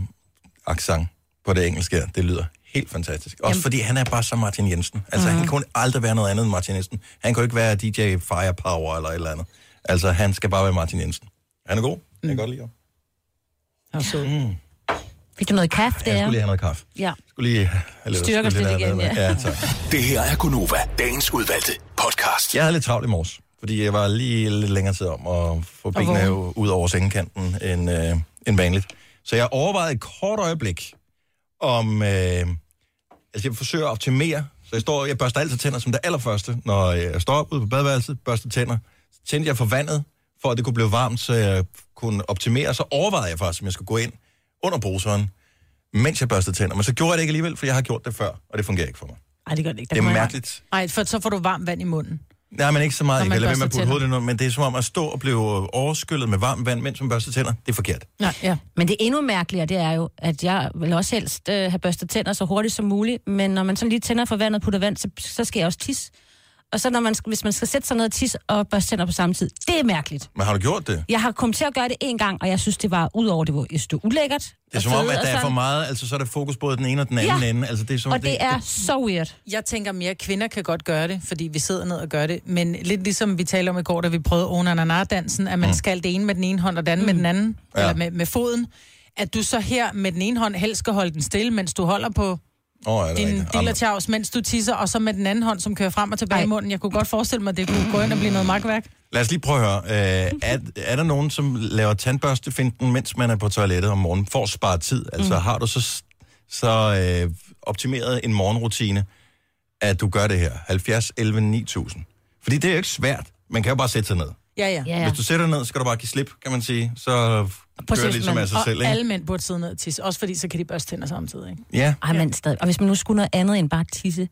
accent på det engelske, her, det lyder helt fantastisk. Også Jamen- fordi han er bare som Martin Jensen. Altså, Mhm. mm. han kunne aldrig være noget andet end Martin Jensen. Han kan jo ikke være DJ Firepower eller et eller andet. Altså, han skal bare være Martin Jensen. Han er god. Jeg kan godt lide ham. Han er sød. Mm. Fik du noget kaffe der? Jeg skulle lige have noget kaffe. Ja. Skulle lige have lidt, Styrke os skulle lidt lige have igen, ja. ja tak. Det her er Gunova, dagens udvalgte podcast. Jeg havde lidt travlt i morges, fordi jeg var lige lidt længere tid om at få benene ud over sengekanten end, øh, end vanligt. Så jeg overvejede et kort øjeblik om... Øh, altså, jeg forsøger at optimere. Så jeg, står, jeg børster altid tænder som det allerførste, når jeg står ude på badeværelset, børster tænder. Så tændte jeg for vandet, for at det kunne blive varmt, så jeg kunne optimere. Så overvejede jeg faktisk, om jeg skulle gå ind under bruseren, mens jeg børstede tænder. Men så gjorde jeg det ikke alligevel, for jeg har gjort det før, og det fungerer ikke for mig. Nej, det gør det ikke. Det er mærkeligt. Nej, for så får du varmt vand i munden. Nej, men ikke så meget. Når Jeg kan lade være med at putte tænder. hovedet noget, men det er som om at stå og blive overskyllet med varmt vand, mens man børster tænder. Det er forkert. Nej, ja. Men det endnu mærkeligere, det er jo, at jeg vil også helst øh, have børstet tænder så hurtigt som muligt, men når man så lige tænder for vandet og putter vand, så, så skal jeg også tisse. Og så når man, hvis man skal sætte sig ned og tisse og børste tænder på samme tid, det er mærkeligt. Men har du gjort det? Jeg har kommet til at gøre det en gang, og jeg synes, det var ud over det, var, jeg det var ulækkert. Det er som om, at der er for meget, altså så er der fokus både den ene og den anden Ja. ende. Altså, det er som, Og det er så weird. Jeg tænker mere, at kvinder kan godt gøre det, fordi vi sidder ned og gør det. Men lidt ligesom vi talte om i går, da vi prøvede Onananar-dansen, at man mm. skal det ene med den ene hånd, og det andet mm. med den anden, ja. eller med, med foden. At du så her med den ene hånd helst skal holde den stille, mens du holder på Er det din dillertjavs, mens du tisser, og så med den anden hånd, som kører frem og tilbage Ej. i munden. Jeg kunne godt forestille mig, at det kunne gå ind og blive noget magtværk. Lad os lige prøve at høre. Øh, er, er der nogen, som laver tandbørstefinden, mens man er på toilettet om morgenen, for at spare tid? Altså Mm. har du så, så øh, optimeret en morgenrutine, at du gør det her? 70, 11, 9000. Fordi det er jo ikke svært. Man kan jo bare sætte sig ned. Ja, ja. Ja, ja. Hvis du sætter ned, skal du bare give slip, kan man sige. Så kører det ligesom af sig og selv, ikke? alle mænd burde sidde ned og tisse, også fordi så kan de børste tænder samtidig. Ikke? Ja. Ej, men stadig. Og hvis man nu skulle noget andet end bare tisse.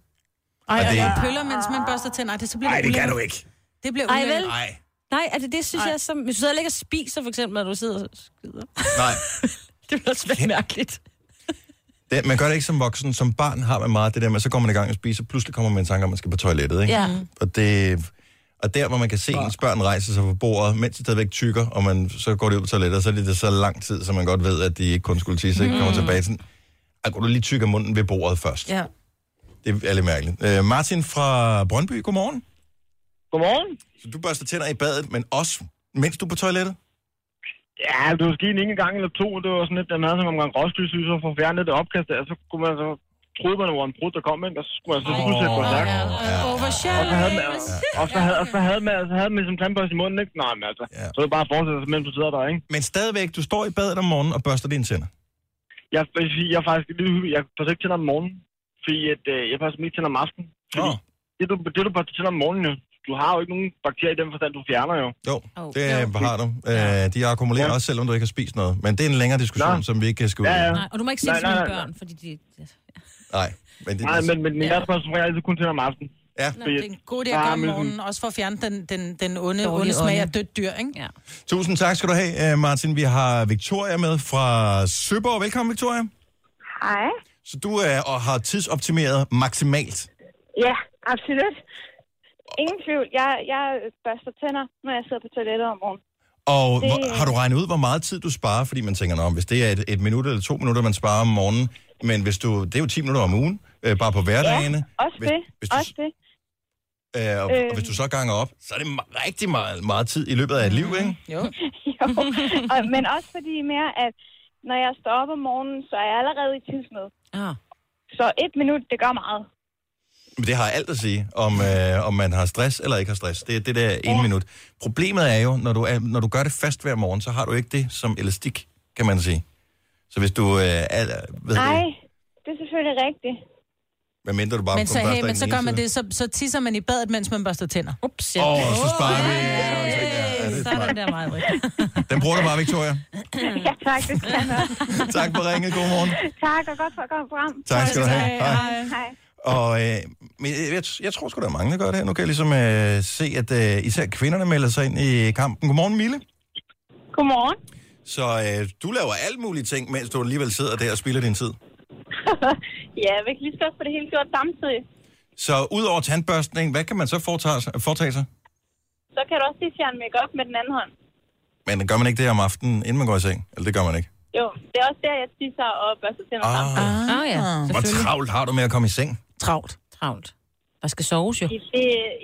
Ej, Og og det- det... pøller, mens man børster tænder, Ej, det, så bliver Nej, det kan ulækkert. du ikke. Det bliver Ej, ulækkert. vel? Nej. Nej, altså det synes Ej. jeg som... Hvis du sidder og og spiser, for eksempel, når du sidder og skider. Nej. det bliver også mærkeligt. Det, man gør det ikke som voksen. Som barn har man meget det der med, så går man i gang og spiser, pludselig kommer man i tanke om, at man skal på toilettet, ikke? Ja. Og, det, og der, hvor man kan se ens børn rejse sig på bordet, mens de stadigvæk tykker, og man, så går de ud på toilettet, så er det, det så lang tid, så man godt ved, at de ikke kun skulle tisse, ikke? Kommer Mm. tilbage sådan, "Ej, går du lige tykker munden ved bordet først. Ja. Det er lidt mærkeligt. Øh, Martin fra Brøndby, godmorgen. Godmorgen. Så du børster tænder i badet, men også mens du er på toilettet? Ja, det var sket en gang eller to. Det var sådan lidt, den havde som omgang synes, for at fjerne det opkast der, så kunne man så troede man, var en brud, der kom ind, og så skulle man så pludselig gå stærkt. Og så havde man, og så havde, og så havde man, så havde man som tandbørste i munden, ikke? Nej, men altså, så er det bare at fortsætte, mens du sidder der, ikke? Men stadigvæk, du står i badet om morgenen og børster dine tænder. Jeg, jeg, jeg er faktisk hyggelig. Jeg passer ikke tænder om morgenen, fordi at, øh, jeg passer ikke tænder om aftenen. Fordi det, du, det, du passer tænder om morgenen, jo, du har jo ikke nogen bakterier i den forstand, du fjerner jo. Jo, det har du. Øh, de akkumulerer også, selvom du ikke har spist noget. Men det er en længere diskussion, Nå. som vi ikke skal ud i. Nej, og du må ikke Nej, det dine nej. børn, fordi de... Nej, men det, Nej, men, men, jeg passer som regel altid kun tænder om aftenen. Ja. Nå, det er en god idé at gøre om morgenen, også for at fjerne den, den, den onde, Dårlige onde smag af dødt dyr, ikke? Ja. Tusind tak skal du have, øh, Martin. Vi har Victoria med fra Søborg. Velkommen, Victoria. Hej. Så du er og har tidsoptimeret maksimalt. Ja, absolut. Ingen tvivl. Jeg, jeg børster tænder, når jeg sidder på toilettet om morgenen. Og Det- det... har du regnet ud, hvor meget tid du sparer? Fordi man tænker, Nå, hvis det er et, et minut eller to minutter, man sparer om morgenen, men hvis du, det er jo 10 minutter om ugen, øh, bare på hverdagene. Ja, også hvis, det. Hvis du, Også det. øh, og, Øhm. og hvis du så ganger op, så er det rigtig meget, meget tid i løbet af et liv, ikke? Jo. jo. Og, men også fordi mere, at når jeg står op om morgenen, så er jeg allerede i tidsnød. Ah. Så et minut, det gør meget. Men det har alt at sige, om, øh, om man har stress eller ikke har stress. Det er det der ene minut. Problemet er jo, når du, er, når du gør det fast hver morgen, så har du ikke det som elastik, kan man sige. Så hvis du... Øh, er, ved Nej, det, det er selvfølgelig rigtigt. hvad mindre du bare Men så, hey, men så gør man det, så, så tisser man i badet, mens man børster tænder. Ups, Åh, oh, så sparer vi... Ja, det Så smart. den der meget Den bruger du bare, Victoria. ja, tak, det skal jeg nok. tak for ringet. God morgen. Tak, og godt for at komme program. Tak skal du have. Hej. Hej. Og øh, men jeg, jeg tror sgu, der er mange, der gør det her. Nu kan jeg ligesom øh, se, at øh, især kvinderne melder sig ind i kampen. Godmorgen, Mille. Godmorgen. Så øh, du laver alle mulige ting, mens du alligevel sidder der og spilder din tid. ja, jeg vil ikke lige skal få det hele gjort samtidig. Så ud over tandbørstning, hvad kan man så foretage, sig- foretage sig? Så kan du også lige fjerne make med den anden hånd. Men gør man ikke det om aftenen, inden man går i seng? Eller det gør man ikke? Jo, det er også der, jeg tisser og børster tænder Ah. sammen. Ah, ja, Hvor selvfølgelig. travlt har du med at komme i seng? Travlt. Travlt. Der skal soves jo. Det,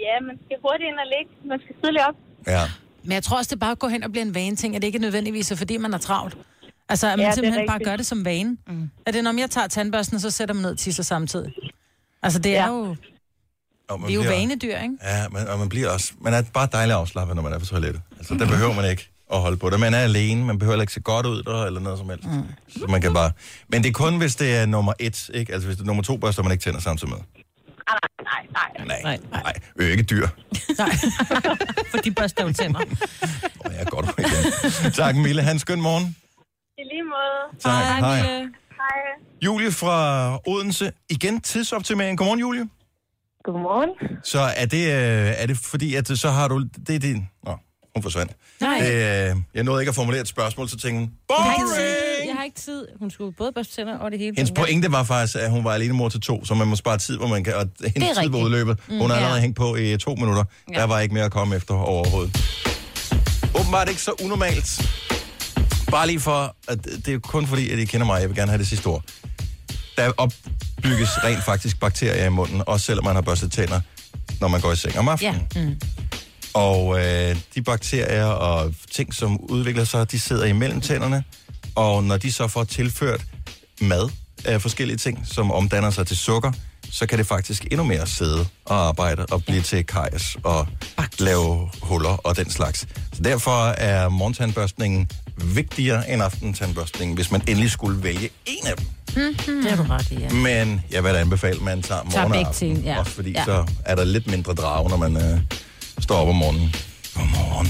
ja, man skal hurtigt ind og ligge. Man skal tidligt op. Ja. Men jeg tror også, det bare går hen og bliver en vane ting, at det ikke nødvendigvis er, fordi man er travlt. Altså, at man Ja, er simpelthen bare gør det som vane. Mm. Er det, når jeg tager tandbørsten, så sætter man ned og tisser samtidig? Altså, det er Ja. jo, Og man vi er jo bliver- vanedyr, ikke? Ja, men, og man bliver også... Man er bare dejligt afslappet, når man er på toilettet. Altså, der behøver man ikke at holde på det. Man er alene, man behøver ikke se godt ud der, eller noget som helst. Mm. Så man kan bare... Men det er kun, hvis det er nummer et, ikke? Altså, hvis det er nummer to, børster man ikke tænder samtidig med. Nej, nej, nej. Nej, nej. nej. Vi er jo ikke dyr. For de børster jo tænder. Åh, jeg er godt igen. tak, Mille. Han skøn morgen. I lige måde. Tak. Hej, Hej. Mille. Hej. Julie fra Odense. Igen tidsoptimering. Godmorgen, Julie. Godmorgen. Så er det, øh, er det fordi, at så har du... Det er din... Nå, hun forsvandt. Nej. Det, øh, jeg nåede ikke at formulere et spørgsmål, så tænkte hun, boring! Tid. Hun skulle både børste tænder og det hele. Hendes pointe var faktisk, at hun var alene mor til to, så man må spare tid, hvor man kan, og hendes tid var udløbet. Mm, Hun har ja. allerede hængt på i to minutter. Ja. Der var ikke mere at komme efter overhovedet. Åbenbart ikke så unormalt. Bare lige for, at det er jo kun fordi, at I kender mig, jeg vil gerne have det sidste ord. Der opbygges rent faktisk bakterier i munden, også selvom man har børstet tænder, når man går i seng om aftenen. Ja. Mm. Og øh, de bakterier og ting, som udvikler sig, de sidder imellem tænderne. Og når de så får tilført mad af forskellige ting, som omdanner sig til sukker, så kan det faktisk endnu mere sidde og arbejde og blive ja. til kajas og lave huller og den slags. Så derfor er morgentandbørstningen vigtigere end aftentandbørstningen, hvis man endelig skulle vælge en af dem. Mm-hmm. Det har du ret i, ja. Men jeg vil da anbefale, at man tager morgen og aften. ja. Også fordi Ja. så er der lidt mindre drag, når man øh, står op om morgenen. Godmorgen.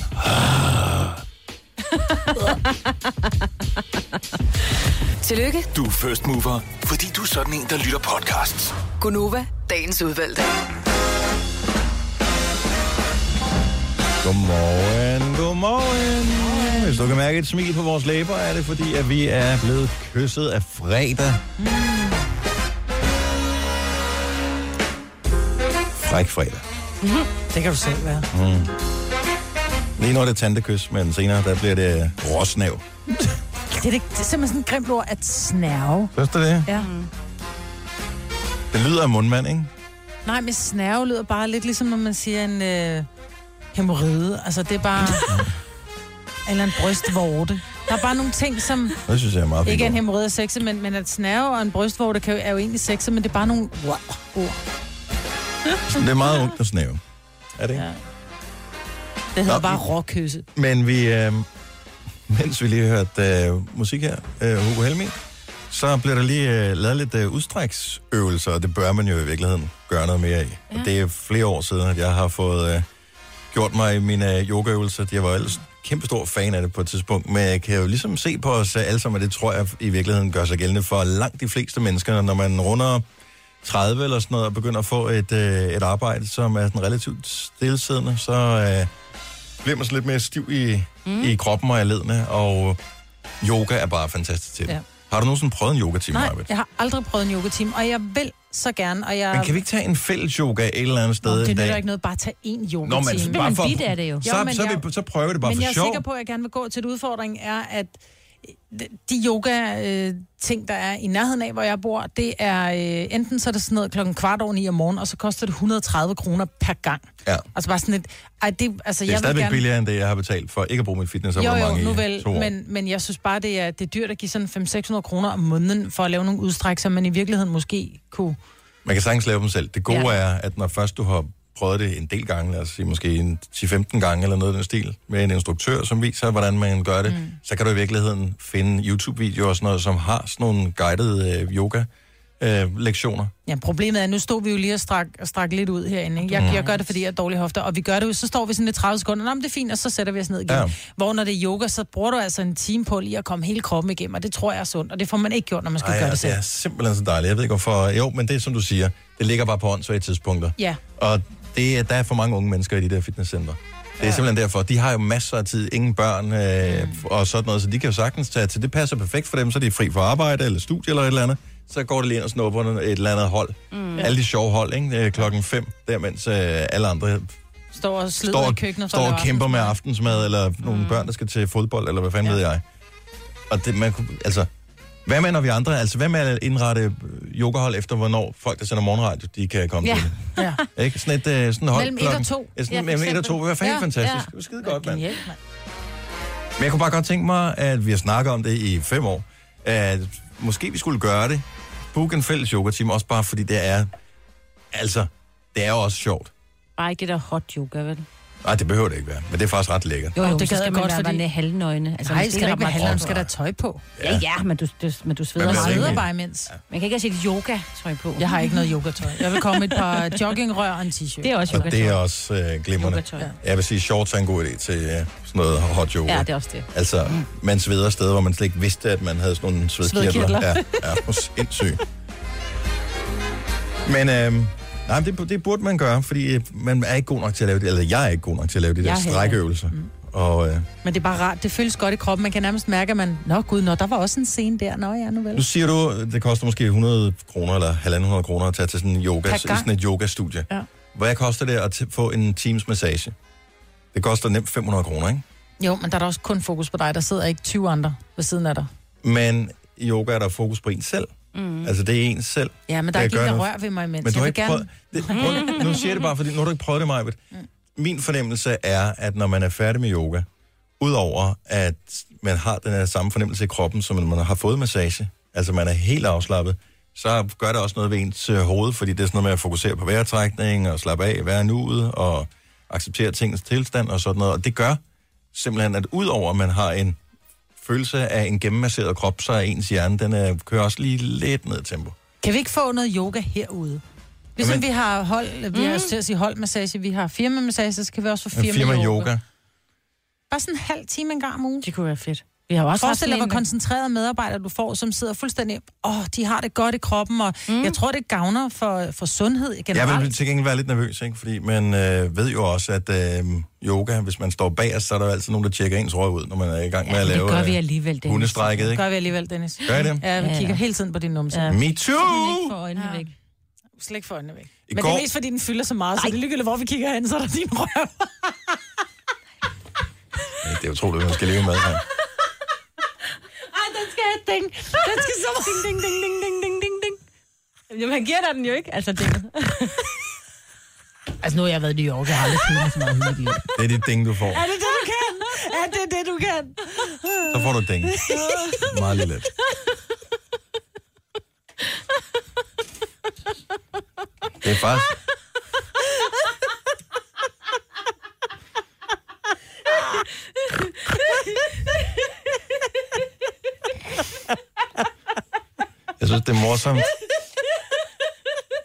Tillykke, Du er first mover, fordi du er sådan en, der lytter podcasts. Gunova, dagens udvalgte. Godmorgen, godmorgen. Hvis du kan mærke et smil på vores læber, er det fordi, at vi er blevet kysset af fredag. Fræk fredag. Mm-hmm. Det kan du selv være. Mm. Lige nu er det tantekys, men senere der bliver det råsnav. Det er, det, det er simpelthen sådan et grimt ord at snærve. Synes du det? Ja. Det lyder af mundmand, ikke? Nej, men snærve lyder bare lidt ligesom, når man siger en øh, hemorrhide. Altså, det er bare... eller en brystvorte. Der er bare nogle ting, som... Det synes jeg er meget fint. Ikke en hemorrhide sexet, men, men at snærve og en brystvorte kan jo, er jo egentlig sexet, men det er bare nogle wow, ord. Det er meget ungt at snæve. Er det ikke? Ja. Det hedder Nå, bare råkysse. Men vi, øh, mens vi lige har hørt øh, musik her, øh, Hugo Helmi, så bliver der lige øh, lavet lidt øh, udstræksøvelser, og det bør man jo i virkeligheden gøre noget mere i. Ja. Og det er flere år siden, at jeg har fået øh, gjort mig mine øh, yogaøvelser. Jeg var ellers kæmpe stor fan af det på et tidspunkt, men jeg kan jo ligesom se på os alle sammen, og det tror jeg i virkeligheden gør sig gældende for langt de fleste mennesker, når man runder 30 eller sådan noget, og begynder at få et, øh, et arbejde, som er sådan relativt stillesiddende, så øh, bliver man så lidt mere stiv i, mm. i kroppen og i ledene, og yoga er bare fantastisk til det. Ja. Har du nogensinde prøvet en yoga-time, Nej, Majbrit? jeg har aldrig prøvet en yoga-team, og jeg vil så gerne, og jeg... Men kan vi ikke tage en fælles yoga et eller andet sted Nå, det en dag? ikke noget bare at tage én yoga Nå, men bare for, Så, men så, jeg- vi, så prøver vi det bare men for jeg er sjov. sikker på, at jeg gerne vil gå til et udfordring, er, at de yoga-ting, der er i nærheden af, hvor jeg bor, det er øh, enten så er det sådan noget klokken kvart over ni om morgenen, og så koster det 130 kroner per gang. Ja. Altså bare sådan et... Ej, det, altså, Det er jeg stadigvæk gerne... billigere, end det, jeg har betalt for ikke at bruge mit Jo, fitnessabonnement jo, nu i vel, to år. men, men jeg synes bare, det er, det er dyrt at give sådan 500-600 kroner om måneden for at lave nogle udstræk, som man i virkeligheden måske kunne... Man kan sagtens lave dem selv. Det gode ja. er, at når først du har prøvet det en del gange, lad os sige måske en 10-15 gange eller noget af den stil, med en instruktør, som viser, hvordan man gør det, mm. så kan du i virkeligheden finde YouTube-videoer og sådan noget, som har sådan nogle guidede øh, yoga-lektioner. Ja, problemet er, at nu stod vi jo lige og strak, strak lidt ud herinde. Ikke? Jeg, Mm. jeg gør det, fordi jeg har dårlige hofter, og vi gør det jo, så står vi sådan lidt 30 sekunder, Nå, men det er fint, og så sætter vi os ned igen. Ja. Ja. Hvor når det er yoga, så bruger du altså en time på lige at komme hele kroppen igennem, og det tror jeg er sundt, og det får man ikke gjort, når man skal Ej, gøre ja, det selv. det er simpelthen så dejligt. Jeg ved ikke hvorfor. Jo, men det er som du siger, det ligger bare på åndssvage tidspunkter. Ja. Og det, er- der er for mange unge mennesker i de der fitnesscenter. Det er simpelthen derfor. De har jo masser af tid, ingen børn øh, mm. og sådan noget, så de kan jo sagtens tage til. Det passer perfekt for dem, så er de fri for arbejde eller studie eller et eller andet. Så går det lige ind og snupper et eller andet hold. Mm. Mm. Alle de sjove hold, ikke? Øh, Klokken fem, der mens øh, alle andre Står og slider står, i køkkenet. står og kæmper med aftensmad. eller nogle børn, der skal til fodbold, eller hvad fanden ja. ved jeg. Og det, man kunne, altså, hvad med, når vi andre, altså, hvad med at indrette øh, yogahold efter, hvornår folk, der sender morgenradio, de kan komme Ja. til det? Ja. Ikke? Sådan et, øh, sådan et hold Mellem et og klokken- to. Ja, sådan, Ja, mellem et og eksempel. to, det var fandme Ja, fantastisk. ja. Det var skide godt, mand. Genialt, mand. Men jeg kunne bare godt tænke mig, at vi har snakket om det i fem år, at måske vi skulle gøre det. Book en fælles yoga-team, også bare fordi det er, altså, det er jo også sjovt. Bare ikke det der hot yoga, vel? Nej, det behøver det ikke være, men det er faktisk ret lækkert. Jo, jo, det det gad skal jeg man godt, være fordi- fordi... halvnøgne. Altså, Nej, det skal ikke være man skal der tøj på. Ja, ja, men du, du, men du sveder er sveder det? bare imens. Man kan ikke have sit yoga-tøj på. Jeg har ikke noget yogatøj. Jeg vil komme med et par joggingrør og en t-shirt. Det er også Og det er også øh, glimrende. Yogatøj. Jeg vil sige, shorts er en god idé til øh, sådan noget hot yoga. Ja, det er også det. Altså, man sveder steder, hvor man slet ikke vidste, at man havde sådan nogle svedkirtler. Svedkirtler. Ja, ja, sindssygt. Men øh, nej, det, det burde man gøre, fordi øh, man er ikke god nok til at lave det, eller jeg er ikke god nok til at lave de der er strækøvelser. Mm. Og øh, Men det er bare rart. Det føles godt i kroppen. Man kan nærmest mærke, at man... Nå gud, nå, der var også en scene der. Nå ja, nu vel. nu siger du, det koster måske 100 kroner eller 1.500 kroner at tage til sådan en yoga, sådan et yogastudie. Ja. Hvad koster det at få en teams massage? Det koster nemt 500 kroner, ikke? Jo, men der er da også kun fokus på dig. Der sidder ikke 20 andre ved siden af dig. Men i yoga er der fokus på en selv. Mm. Altså, det er en selv. Ja, men der er ikke en, der rører ved mig imens. Men du har ikke gerne... prøvet... Det, prøv, nu siger jeg det bare, fordi nu har du ikke prøvet det, Majbet. Min fornemmelse er, at når man er færdig med yoga, udover at man har den her samme fornemmelse i kroppen, som man har fået massage, altså man er helt afslappet, så gør det også noget ved ens øh, hoved, fordi det er sådan noget med at fokusere på vejrtrækning og slappe af, være nuet og acceptere tingens tilstand og sådan noget. Og det gør simpelthen, at udover at man har en følelse af en gennemmasseret krop, så er ens hjerne, den er, kører også lige lidt ned i tempo. Kan vi ikke få noget yoga herude? Ligesom Jamen- vi har hold, vi har til at sige holdmassage, vi har firmamassage, så skal vi også få firma, firma yoga. yoga. Bare sådan en halv time en gang om ugen. Det kunne være fedt. Vi har også haft Forestil dig, hvor en- koncentrerede medarbejdere du får, som sidder fuldstændig... Åh, oh, de har det godt i kroppen, og mm. jeg tror, det gavner for, for sundhed generelt. Jeg vil til gengæld være lidt nervøs, ikke? fordi man øh, ved jo også, at øh, yoga, hvis man står bag så er der jo altid nogen, der tjekker ens røv ud, når man er i gang med at men det lave gør vi øh, alligevel, Dennis. hundestrækket. Det Ikke? gør vi alligevel, Dennis. Gør I det? Ja, vi Ja, kigger ja. hele tiden på din numse. Ja. Me too! For øjnene væk. Slet ikke for øjnene væk. I Men går- det er mest, fordi den fylder så meget, så det er ligegyldigt, hvor vi kigger hen, så er der din røv. Ja, Det er utroligt, at man skal leve med her. Den skal have et ding. Den skal så ding, ding, ding, ding, ding, ding, ding, ding. Jamen, han giver dig den jo ikke, altså dinget. Altså, nu har jeg været i New York, jeg har aldrig købt så meget hyggeligt. Det er dit ding, du får. Er det det, du kan? Er det det, du kan? Så får du et ding. Meget let. Det er faktisk... Jeg synes, det er morsomt,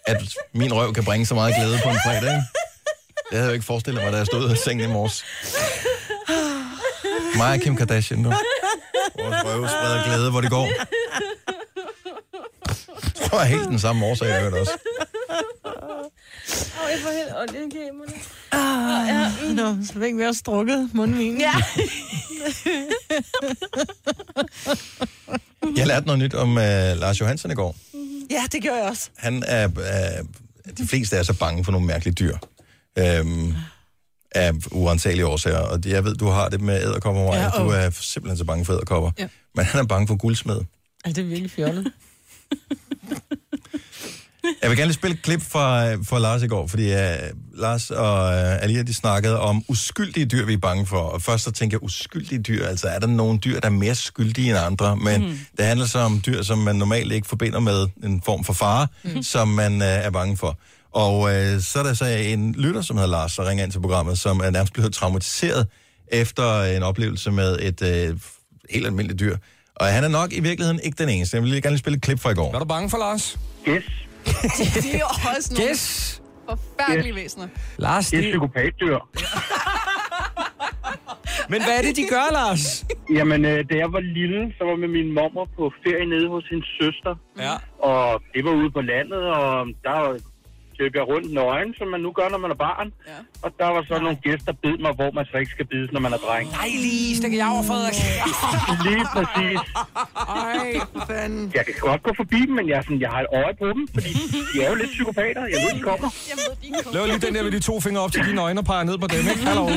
at min røv kan bringe så meget glæde på en fredag. Ikke? Det havde jeg jo ikke forestillet mig, da jeg stod i sengen i morges. Mig og Kim Kardashian nu. Vores røv spreder glæde, hvor det går. Jeg jeg er helt den samme årsag, jeg hørte også. Åh, jeg får helt ondt i kæmerne. Ah, ja. Nå, så fik vi også strukket mundvinen. Ja. Jeg lærte noget nyt om uh, Lars Johansen i går. Ja, det gør jeg også. Han er, er... De fleste er så bange for nogle mærkelige dyr. Øhm, af uansagelige årsager. Og jeg ved, du har det med æderkopper, Maja. Ja, Du og- er simpelthen så bange for æderkopper. Ja. Men han er bange for guldsmed. Ej, det er virkelig fjollet. Jeg vil gerne lige spille et klip fra, fra Lars i går, fordi uh, Lars og uh, Alia, de snakkede om uskyldige dyr, vi er bange for. Og først så tænker jeg, uskyldige dyr, altså er der nogle dyr, der er mere skyldige end andre? Men mm. det handler så om dyr, som man normalt ikke forbinder med en form for fare, mm. som man uh, er bange for. Og uh, så er der så en lytter, som hedder Lars, der ringer ind til programmet, som er nærmest blevet traumatiseret efter en oplevelse med et uh, helt almindeligt dyr. Og han er nok i virkeligheden ikke den eneste. Jeg vil lige gerne lige spille et klip fra i går. Er du bange for Lars? Yes. De er jo også nogle Yes. forfærdelige væsener. Lars, Det er det... psykopatdyr. Men hvad er det, de gør, Lars? Jamen, øh, da jeg var lille, så var med min mormor på ferie nede hos hendes søster. Ja. Og det var ude på landet, og der løb jeg rundt nøgen, som man nu gør, når man er barn. Ja. Og der var så nogle gæster, der bed mig, hvor man så ikke skal bides, når man er dreng. Nej, det kan jeg overføre. Lige præcis. Ej, for fanden. Jeg kan godt gå forbi dem, men jeg, er sådan, jeg har et øje på dem, fordi de er jo lidt psykopater. Jeg ved, de kommer. Lav lige den der med de to fingre op til dine øjne og peger ned på dem, ikke? Hallo. Ja,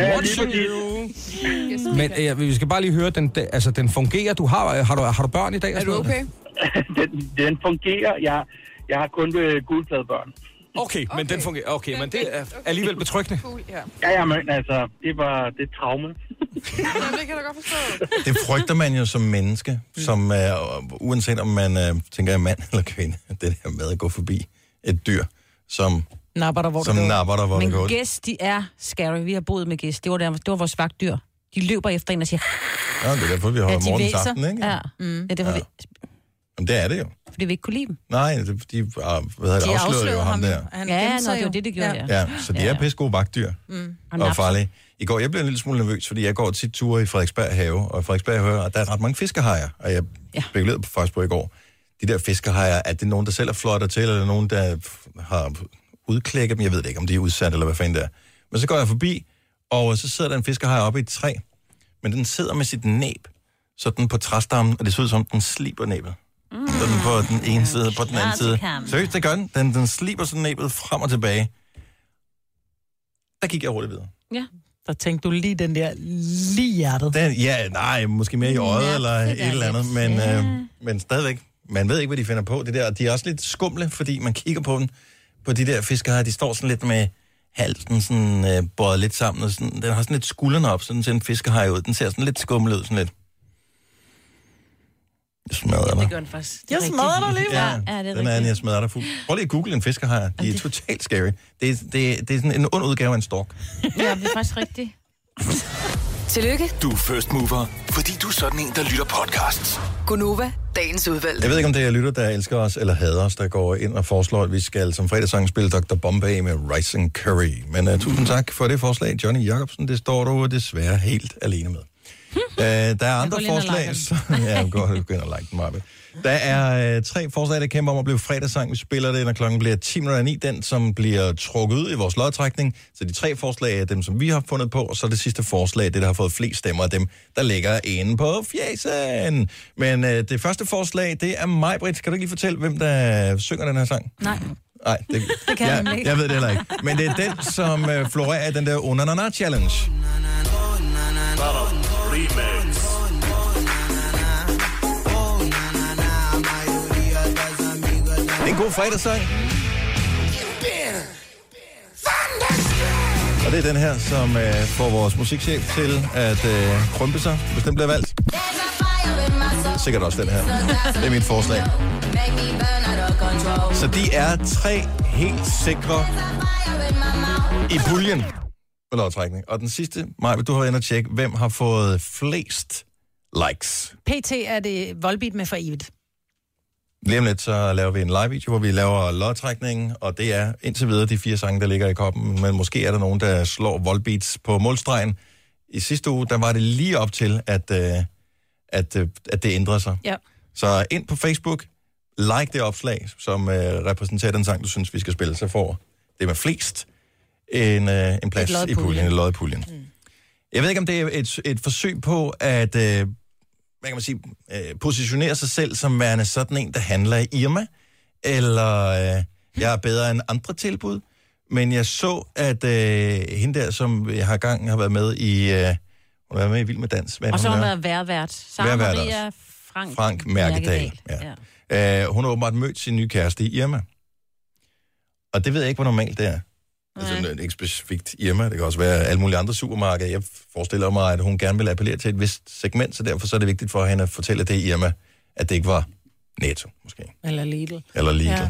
Ja, lige præcis. you. Men øh, vi skal bare lige høre, den, altså, den fungerer. Du har, har, du, har du børn i dag? Er sådan du okay? den, den fungerer. Jeg, jeg har kun øh, guldpladebørn. Okay, men den fungerer. Okay, men det er alligevel betryggende. Cool, ja. Ja, ja, men altså, det var det er traume. Jamen, det kan jeg da godt forstå. Det frygter man jo som menneske, som uh, uanset om man uh, tænker er mand eller kvinde, det der med at gå forbi et dyr, som, Napper der, hvor som det går. napper dig, hvor Men det gæs, de er scary. Vi har boet med gæs. Det var, der, det var vores vagtdyr. De løber efter en og siger... Ja, det er derfor, vi holder morgens væser. aften, ikke? Ja, mm. ja det var Ja. ja. vi, Jamen, det er det jo. fordi vi ikke kunne lide dem. Nej, det, de, uh, hvad hedder De afslørede jo ham der. Han Ja, nå, det var jo. det, det gjorde, ja. Ja, så de er pisse gode vagtdyr Mm. Og farlige. I går, jeg blev en lille smule nervøs, fordi jeg går tit ture i Frederiksberg have, og i Frederiksberg have, der er ret mange fiskehajer, og jeg ja. spekulerede på faktisk på i går. De der fiskehajer, er det nogen, der selv er flotter til, eller er det nogen, der har udklækket dem? Jeg ved det ikke, om de er udsat, eller hvad fanden det er. Men så går jeg forbi, og så sidder der en fiskehaj oppe i et træ, men den sidder med sit næb, sådan på træstammen, og det ser ud som, om den sliber næbet. Mm. Sådan på den ene side, på den anden side. Seriøst, det gør den. Den, den sliber sådan næbet frem og tilbage. Der gik jeg roligt videre. Ja. Der tænkte du lige den der lige hjertet. Den, ja, nej, måske mere i øjet Ja, eller et er eller andet, men, ja. øh, men stadigvæk, man ved ikke, hvad de finder på. Det der. De er også lidt skumle, fordi man kigger på dem, på de der fiskere, de står sådan lidt med halsen sådan, øh, bøjet lidt sammen, og sådan, den har sådan lidt skuldrene op, sådan ser en fiskehaj ud. Den ser sådan lidt skummel ud, sådan lidt. Jeg smadrer Det dig. gør den faktisk. Det Jeg er smadrer dig lige, Ja, ja, det er Den er, rigtigt. jeg smadrer dig fuld. Prøv lige at google en fiskehaj. De er totalt scary. Det er, det, er, det er sådan en ond udgave af en stork. Ja, det er faktisk rigtigt. Tillykke, Du er first mover, fordi du er sådan en, der lytter podcasts. Gunova, dagens udvalgte. Jeg ved ikke, om det er lytter, der elsker os eller hader os, der går ind og foreslår, at vi skal som fredagssang spille Dr. Bombay med Rice and Curry. Men uh, tusind tak for det forslag, Johnny Jacobsen. Det står du desværre helt alene med. Uh, der er andre forslag. liker Så, ja, jeg går, gå ind og like den, Marve. Der er uh, tre forslag, der kæmper om at blive fredagssang. Vi spiller det, når klokken bliver 10 minutter i. Den, som bliver trukket ud i vores lodtrækning. Så de tre forslag er dem, som vi har fundet på. Og så det sidste forslag, det, der har fået flest stemmer af dem, der ligger inde på fjesen. Men uh, det første forslag, det er mig, Britt. Kan du ikke lige fortælle, hvem der synger den her sang? Nej. Nej, det, Det kan jeg jeg, jeg ved det heller ikke. Men det er den, som uh, florerer i den der Unanana Challenge. Remix. Det er en god fredagssang. Og det er den her, som øh, får vores musikchef til at øh, krympe sig, hvis den bliver valgt. Sikkert også den her. Det er mit forslag. Så de er tre helt sikre i puljen på lodtrækning. Og den sidste, Maja, du har været inde og tjekke, hvem har fået flest likes. PT er det voldbit med for evigt. Lige om lidt, så laver vi en live-video, hvor vi laver lodtrækningen, og det er indtil videre de fire sange, der ligger i koppen, men måske er der nogen, der slår voldbeats på målstregen. I sidste uge, der var det lige op til, at, øh, at, øh, at det ændrede sig. Ja. Så ind på Facebook, like det opslag, som øh, repræsenterer den sang, du synes, vi skal spille, så får det med flest en, øh, en plads i puljen, en lod i puljen. Mm. Jeg ved ikke, om det er et, et forsøg på at øh, hvad kan man sige, øh, positionere sig selv som værende sådan en, der handler i Irma, eller øh, jeg er bedre end andre tilbud. Men jeg så, at øh, hende der, som jeg har gang har været med i, øh, hun har været med i Vild med Dans. Hvad Og så har hun været værvært. Sara Værvært Maria Frank, Frank Mærkedal. Ja. Øh, hun har åbenbart mødt sin nye kæreste i Irma. Og det ved jeg ikke, hvor normalt det er. Altså, ikke specifikt Irma, det kan også være alle mulige andre supermarkeder. Jeg forestiller mig, at hun gerne vil appellere til et vist segment, så derfor så er det vigtigt for hende at fortælle det i Irma, at det ikke var Netto, måske. Eller Lidl. Eller Lidl. Ja.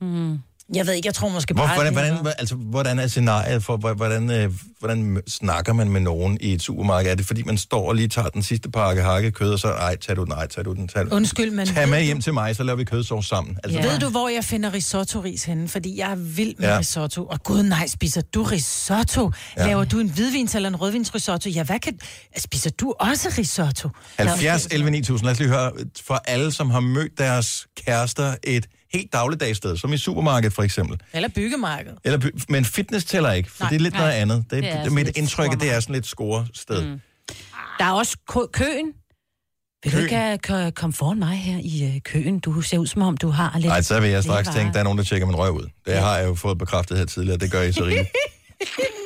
Mm. Jeg ved ikke, jeg tror måske Hvor, bare... hvordan, hvordan, altså, hvordan er scenariet for, hvor- hvordan, øh, hvordan snakker man med nogen i et supermarked? Er det fordi, man står og lige tager den sidste pakke hakket kød, og så, ej, tag du den, ej, tag du den, tag. Undskyld, men Tag med hjem til mig, så laver vi kødsovs sammen. Altså, Ja. Ved du, hvor jeg finder risotto-ris henne? Fordi jeg er vild med Ja. risotto. Og gud nej, spiser du risotto? Ja. Laver du en hvidvins eller en rødvinsrisotto? Ja, hvad kan... Spiser du også risotto? 70 11 9000. Lad os lige høre fra alle, som har mødt deres kærester et helt dagligdags sted, som i supermarkedet for eksempel. Eller byggemarked. Eller, by- men fitness tæller ikke, for Nej, det er lidt nej. noget andet. Det, Det er det, mit indtryk, at det er sådan lidt score-sted. Mm. Der er også kø- køen. Vil du Køen? ikke uh, k- komme foran mig her i uh, køen? Du ser ud som om, du har lidt... Nej, så vil jeg straks tænke, der er nogen, der tjekker min røv ud. Det har jeg jo fået bekræftet her tidligere, det gør I så rigeligt.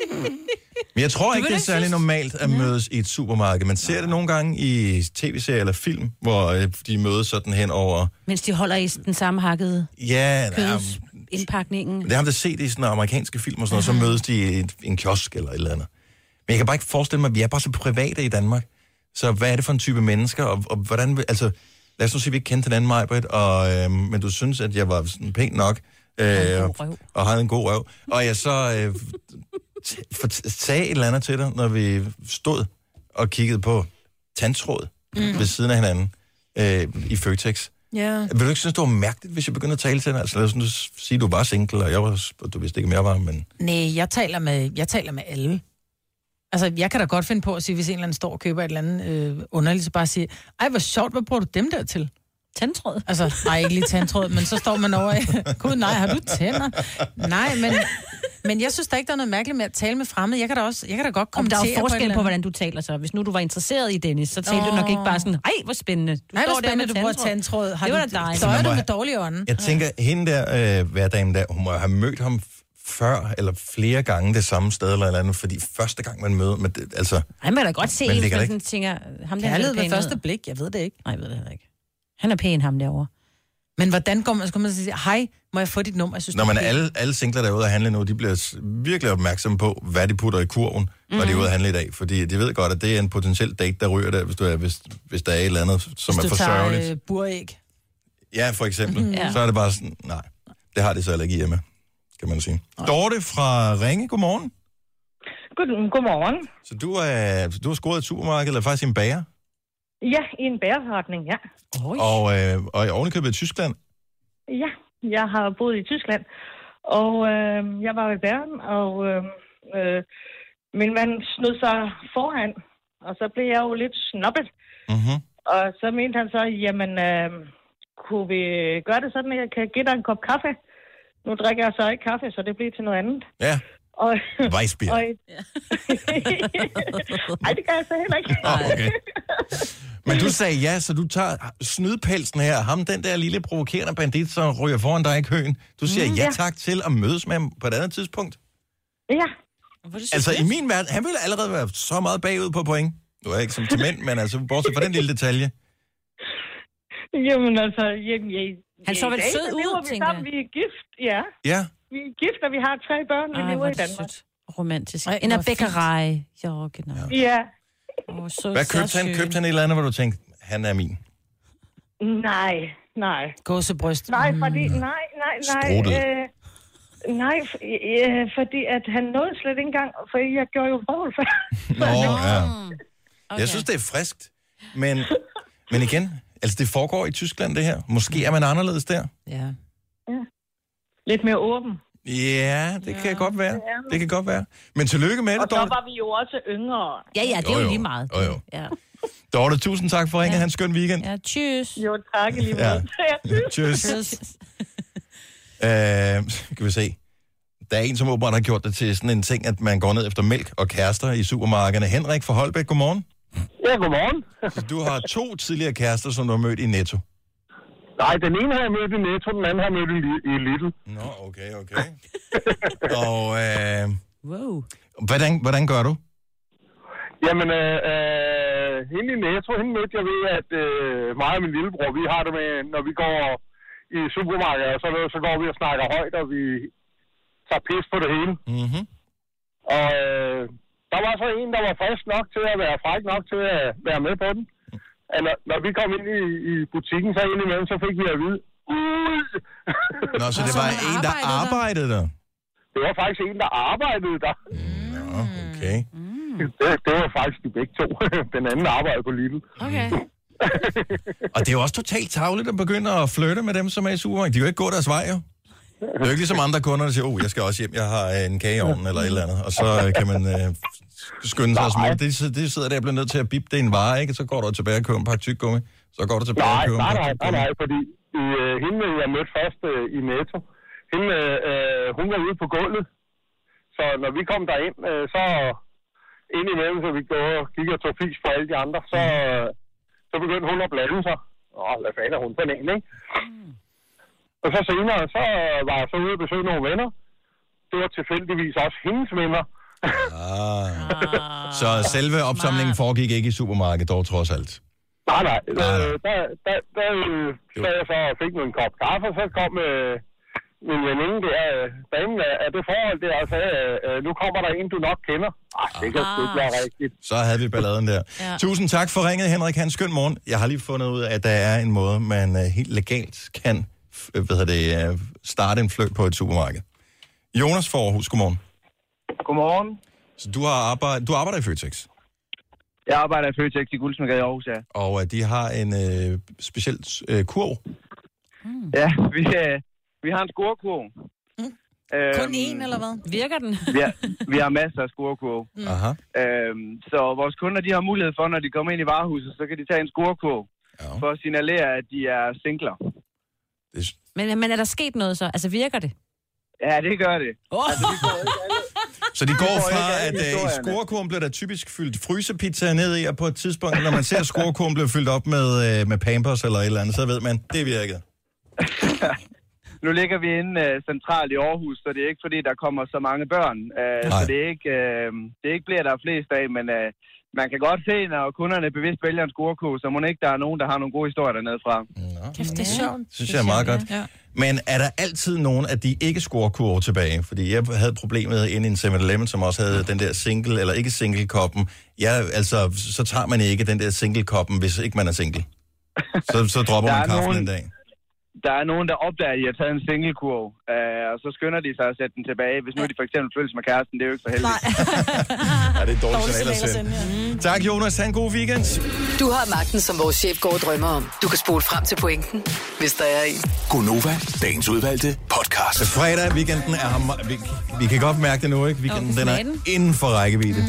Men jeg tror ikke, det er særlig normalt at mødes i et supermarked. Man ser det nogle gange i tv-serier eller film, hvor øh, de mødes sådan hen over... Mens de holder i den samme hakkede Ja, kødsindpakningen. det har jeg set i sådan amerikanske film og sådan noget, så mødes de i en, en kiosk eller et eller andet. Men jeg kan bare ikke forestille mig, at vi er bare så private i Danmark. Så hvad er det for en type mennesker, og, og hvordan... Altså, lad os nu sige, at vi ikke kendte hinanden, Majbrit, og, øh, men du synes, at jeg var sådan pæn nok, øh, og, og havde en god røv, og jeg så øh, sagde et eller andet til dig, når vi stod og kiggede på tandtråd mm. Ved siden af hinanden øh, i Føtex. Ja. Vil du ikke synes, det var mærkeligt, hvis jeg begyndte at tale til dig? Altså lad os nu sige, du var single, og jeg var, du vidste ikke, jeg var, men... Nej, jeg taler med, jeg taler med alle. Altså, jeg kan da godt finde på at sige, hvis en eller anden står og køber et eller andet øh, underligt, så bare sige, ej, hvor sjovt, hvad bruger du dem der til? Tandtråd? Altså, nej, ikke lige tandtråd, men så står man over i, gud nej, har du tænder? Nej, men, men jeg synes da ikke, der er noget mærkeligt med at tale med fremmede. Jeg kan da, også, jeg kan da godt Om kommentere der er forskel på, eller hvordan du taler så. Hvis nu du var interesseret i Dennis, så talte du nok ikke bare sådan, ej, hvor spændende. Du Ej, hvor der spændende, du bruger tandtråd. Har det var da dejligt. Så er Man du med have- dårlig ånd. Jeg tænker, hende der, øh, hverdagen der, hun må have mødt ham før, eller flere gange det samme sted, eller eller andet, fordi første gang man møder, men det, altså... Han man da godt se, hvis man det sådan tænker, ham der Kærlighed ved første blik, jeg ved det ikke. Nej, jeg ved det heller ikke. Han er pæn, ham derovre. Men hvordan går man, skal man sige, hej, må jeg få dit nummer? Jeg synes, Når du er man pæn." alle, alle singler, der er ude at handle nu, de bliver virkelig opmærksomme på, hvad de putter i kurven, mm. når de er ude at handle i dag. Fordi de ved godt, at det er en potentiel date, der ryger der, hvis, du er, hvis, hvis der er et eller andet, som Hvis er du for tager sørgeligt. øh, buræg. Ja, for eksempel. Mhm. Ja. Så er det bare sådan, nej, det har de så ikke hjemme, kan man sige. Dorte fra Ringe, godmorgen. God, godmorgen. Så du, er, du har scoret et supermarked, eller faktisk i en bager, Ja, i en bæreforretning, ja. og, øh, og i ovenikøbet i Tyskland. Ja, jeg har boet i Tyskland, og øh, jeg var ved bæren, og øh, øh, min mand snød sig foran, og så blev jeg jo lidt snobbet. Mm-hmm. Og så mente han så, jamen, øh, kunne vi gøre det sådan, at jeg kan give dig en kop kaffe? Nu drikker jeg så ikke kaffe, så det bliver til noget andet. Ja, Og, Weissbier. og, Ej, det gør jeg så heller ikke. Ah, okay. Men du sagde ja, så du tager snydpelsen her, ham den der lille provokerende bandit, som ryger foran dig i køen. Du siger Mm, ja ja. tak til at mødes med ham på et andet tidspunkt. Ja. Altså i min verden, han ville allerede være så meget bagud på point. Du er ikke som til mænd, men altså bortset fra den lille detalje. Jamen altså, jamen, jeg, Han så vel sød ud, tænker sammen. Vi er gift, ja. Ja. Vi er gift, og vi har tre børn, vi Ej, lever i er det Danmark. Romantisk. Ej, En af bækkerej. Ja, genau. Ja. Oh, så, Hvad købte han? Købte han et eller andet, hvor du tænkte, han er min? Nej, nej. Gåsebryst. Nej, fordi, nej, nej, nej. Øh, nej, f- øh, fordi at han nåede slet ikke engang, for jeg gjorde jo vrøvl før. Nå, ja. Jeg synes, det er friskt. Men, men igen, altså det foregår i Tyskland, det her. Måske er man anderledes der. Ja. Lidt mere åben. Ja, det kan godt være. Det kan godt være. Men tillykke med Og det, så Dorte. var vi jo også yngre. Ja, ja, det er Jo, jo, jo. lige meget. Jo, jo. Ja. Dorte, tusind tak for ringen. Ja. Han skøn weekend. Ja, tschüss. Jo, tak lige Ja. måde. Tschüss. Øh, skal vi se. Der er en, som åbenbart har gjort det til sådan en ting, at man går ned efter mælk og kærester i supermarkederne. Henrik fra Holbæk, godmorgen. Ja, godmorgen. Så du har to tidligere kærester, som du har mødt i Netto. Nej, den ene har jeg mødt i Netto, den anden har jeg mødt i, i Lidl. Nå, okay, okay. Og øh, wow. hvordan, hvordan gør du? Jamen, øh, øh, hende i Netto, hende mødte jeg ved, at øh, mig og min lillebror, vi har det med, når vi går i supermarkedet, og så, så går vi og snakker højt, og vi tager pis på det hele. Mm-hmm. Og øh, der var så en, der var frisk nok til at være fræk nok til at være med på den. At når, når vi kom ind i, i butikken, så indimellem, så fik vi at vide, ud! Nå, så det var en, der arbejdede der? Det var faktisk en, der arbejdede der. Nå, okay. Det, det var faktisk de begge to. Den anden arbejdede på Lidl. Okay. Og det er jo også totalt tavligt at begynde at flytte med dem, som er i supermarkedet. De kan jo ikke gå deres vej, jo. Det er jo ikke ligesom andre kunder, der siger, oh, jeg skal også hjem, jeg har øh, en kage i ovnen eller et eller andet. Og så øh, kan man øh, skynde sig at smutte. Det, det sidder der og bliver nødt til at bippe, det en vare, ikke? Så går du tilbage og køber en pakke tyggegummi. Så går du tilbage og Nej, køber en nej, pakke nej, nej, nej, fordi øh, hende, jeg mødte først øh, i Netto, hende, øh, hun var ude på gulvet. Så når vi kom derind, øh, så indimellem, så vi går og gik og tog fis på alle de andre, så, øh, så begyndte hun at blande sig. Åh, hvad fanden er hun for en, ikke? Og så senere, så var jeg så ude og besøge nogle venner. Det var tilfældigvis også hendes venner. Ah. Så selve opsamlingen foregik ikke i supermarkedet, dog trods alt. Nej, nej. Øh, der, der, der øh, sad jeg så og fik mig en kop kaffe, og så kom øh, min veninde der, øh, damen af, af det forhold der, og sagde, øh, nu kommer der en, du nok kender. Ej, det kan sgu ikke være rigtigt. Så havde vi balladen der. Ja. Tusind tak for ringet, Henrik. Han skøn morgen. Jeg har lige fundet ud af, at der er en måde, man uh, helt legalt kan øh, hvad hedder det, uh, starte en flyt på et supermarked. Jonas for Aarhus, godmorgen. Godmorgen. Så du, har arbejdet, du arbejder i Føtex, Jeg arbejder i Føtex i Guldsmedgade i Aarhus, ja. og uh, de har en uh, speciel uh, kurv. Ja, vi, øh, vi har en scorekurv. Mm. Øhm, Kun én, eller hvad? Virker den? vi, har, vi har masser af scorekurv. Mm. Aha. Øhm, så vores kunder, de har mulighed for, når de kommer ind i varehuset, så kan de tage en scorekurv ja. for at signalere, at de er singler. Men, men er der sket noget så? Altså virker det? Ja, det gør det. Oh. Altså, vi får. Så de går fra, at uh, i scorekurven bliver der typisk fyldt frysepizza ned i, og på et tidspunkt, når man ser scorekurven bliver fyldt op med, uh, med Pampers eller et eller andet, så ved man, det virkede. Nu ligger vi inde uh, centralt i Aarhus, så det er ikke fordi, der kommer så mange børn. Uh, så det er ikke, uh, det er ikke bliver, der er flest af, men uh, man kan godt se, når kunderne bevidst vælger en scorekurv, så må ikke der er nogen, der har nogle gode historier dernede fra. Kæft, det er sjovt. synes jeg er meget godt. Ja. Men er der altid nogen af de ikke scorekurver tilbage? Fordi jeg havde problemet inde i en 7-Eleven, som også havde den der single, eller ikke single-koppen. Ja, altså, så tager man ikke den der single-koppen, hvis ikke man er single. Så, så dropper man kaffen nogen- en dag. Der er nogen, der opdager, at de har taget en singlekurv, øh, og så skynder de sig at sætte den tilbage. Hvis nu de for eksempel følges med kæresten, det er jo ikke så heldigt. Ja, det er et dårligt signal at sende. Tak, Jonas. Ha' en god weekend. Du har magten, som vores chef går og drømmer om. Du kan spole frem til pointen, hvis der er en. Gonova, dagens udvalgte podcast. Fredag, weekenden er ham. Vi, vi kan godt mærke det nu, ikke? Weekenden, Jo, den er den. inden for rækkevidde.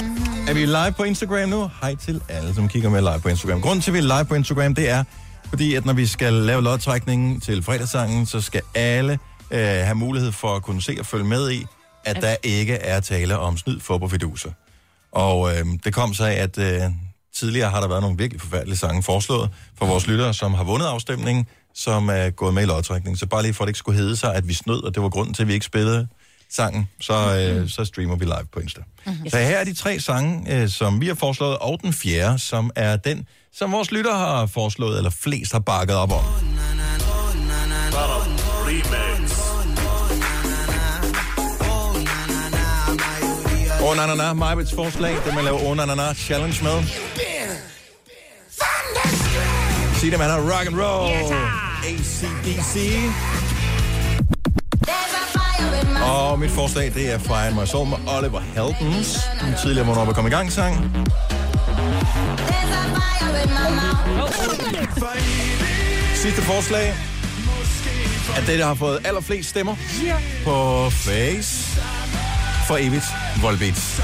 Er vi live på Instagram nu? Hej til alle, som kigger med live på Instagram. Grunden til, at vi er live på Instagram, det er, fordi at når vi skal lave lodtrækningen til fredagssangen, så skal alle øh, have mulighed for at kunne se og følge med i, at der ikke er tale om snyd, fup og fiduser. Og øh, det kom så af, at øh, tidligere har der været nogle virkelig forfærdelige sange foreslået for vores lyttere, som har vundet afstemningen, som er gået med i lodtrækningen. Så bare lige for, at det ikke skulle hedde sig, at vi snød, og det var grunden til, at vi ikke spillede sangen, så, øh, så streamer vi live på Insta. Mhm. Så her er de tre sange, øh, som vi har foreslået, og den fjerde, som er den, som vores lytter har foreslået, eller flest har bakket op om. Oh na na na, Majbets forslag, det man laver oh na na na challenge med. Sig det, man har rock and roll. ACDC. Og mit forslag, det er Fire in My Soul med Oliver Heldens. Den tidligere Hvornår vi kom i gang sang. Sidste forslag er det, der har fået allerflest stemmer på Face for evigt Volbeat.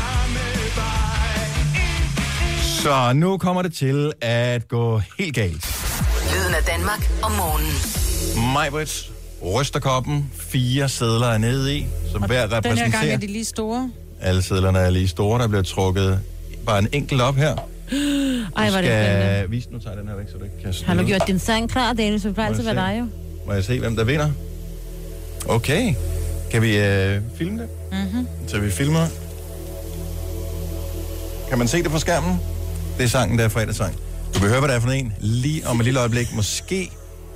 Så nu kommer det til at gå helt galt. Lyden af Danmark om morgenen. Majbrit ryster koppen. Fire sædler er nede i, som hver Den her gang repræsenterer. er de lige store. Alle sædlerne er lige store. Der bliver trukket bare en enkelt op her. Ej, er det spændende. vise, nu tager jeg den her væk, så du ikke kan Har du snyde. gjort din sang klar, Dennis? Det plejer altid være dig jo. Må jeg se, hvem der vinder? Okay. Kan vi øh, filme det? Mm-hmm. Så vi filmer. Kan man se det på skærmen? Det er sangen, der er fredagssang. Du vil høre, hvad det er for en. Lige om et lille øjeblik. Måske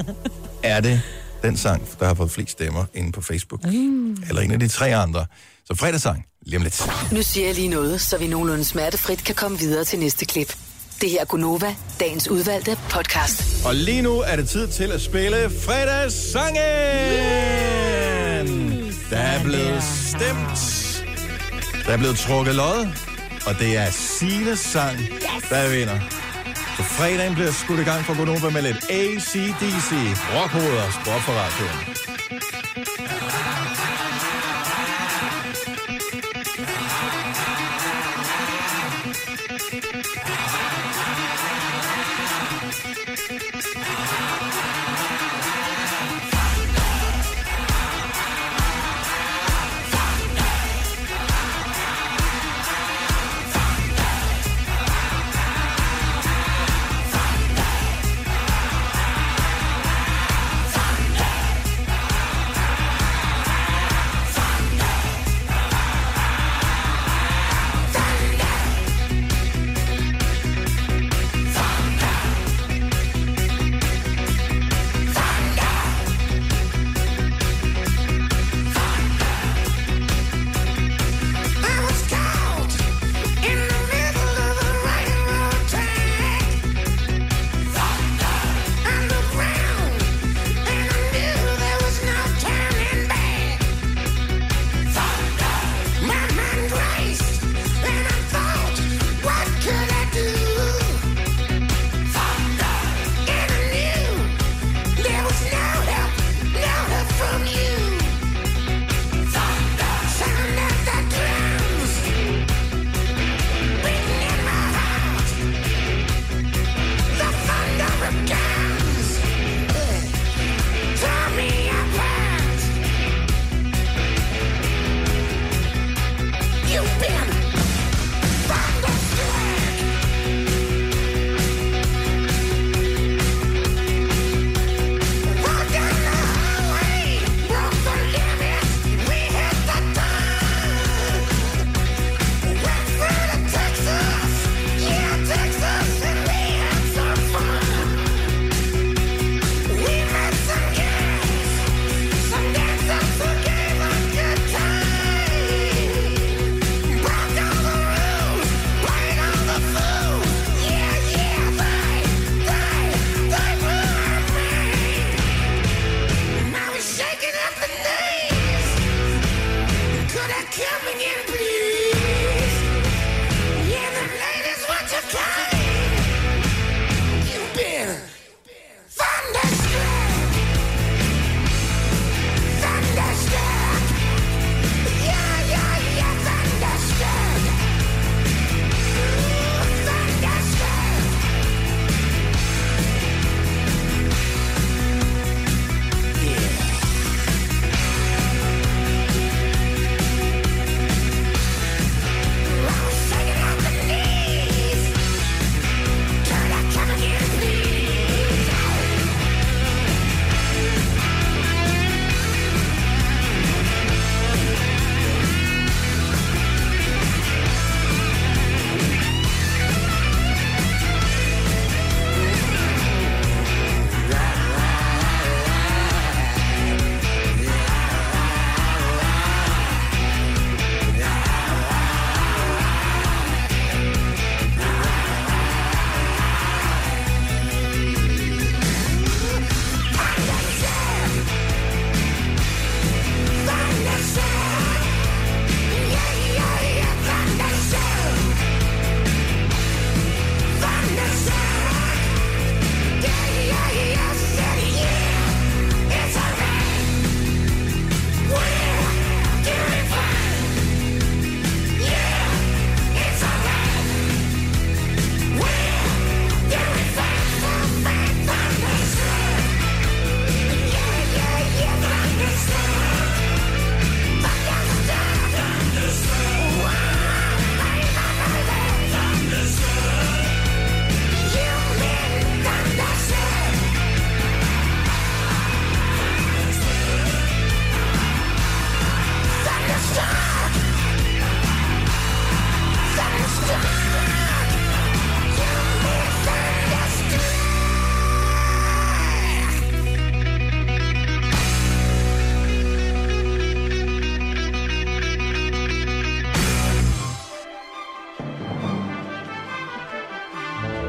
er det den sang, der har fået flest stemmer inde på Facebook. Mm. Eller en af de tre andre. Så fredagssang, lige om lidt. Nu siger jeg lige noget, så vi nogenlunde smertefrit kan komme videre til næste klip. Det her er Gunova, dagens udvalgte podcast. Og lige nu er det tid til at spille fredagssangen! Der er blevet stemt. Der er blevet trukket lod. Og det er Sines sang, der vinder. Så fredagen bliver skudt i gang for Gunova med lidt ACDC. Rockhoveder, sport for radioen. Thank you.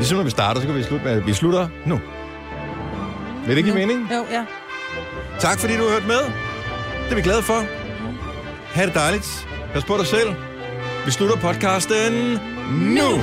Ligesom når vi starter, så kan vi slutte med, at vi slutter nu. Vil det ikke give mening? Jo, ja. Tak fordi du har hørt med. Det er vi glade for. Ha' det dejligt. Pas på dig selv. Vi slutter podcasten nu.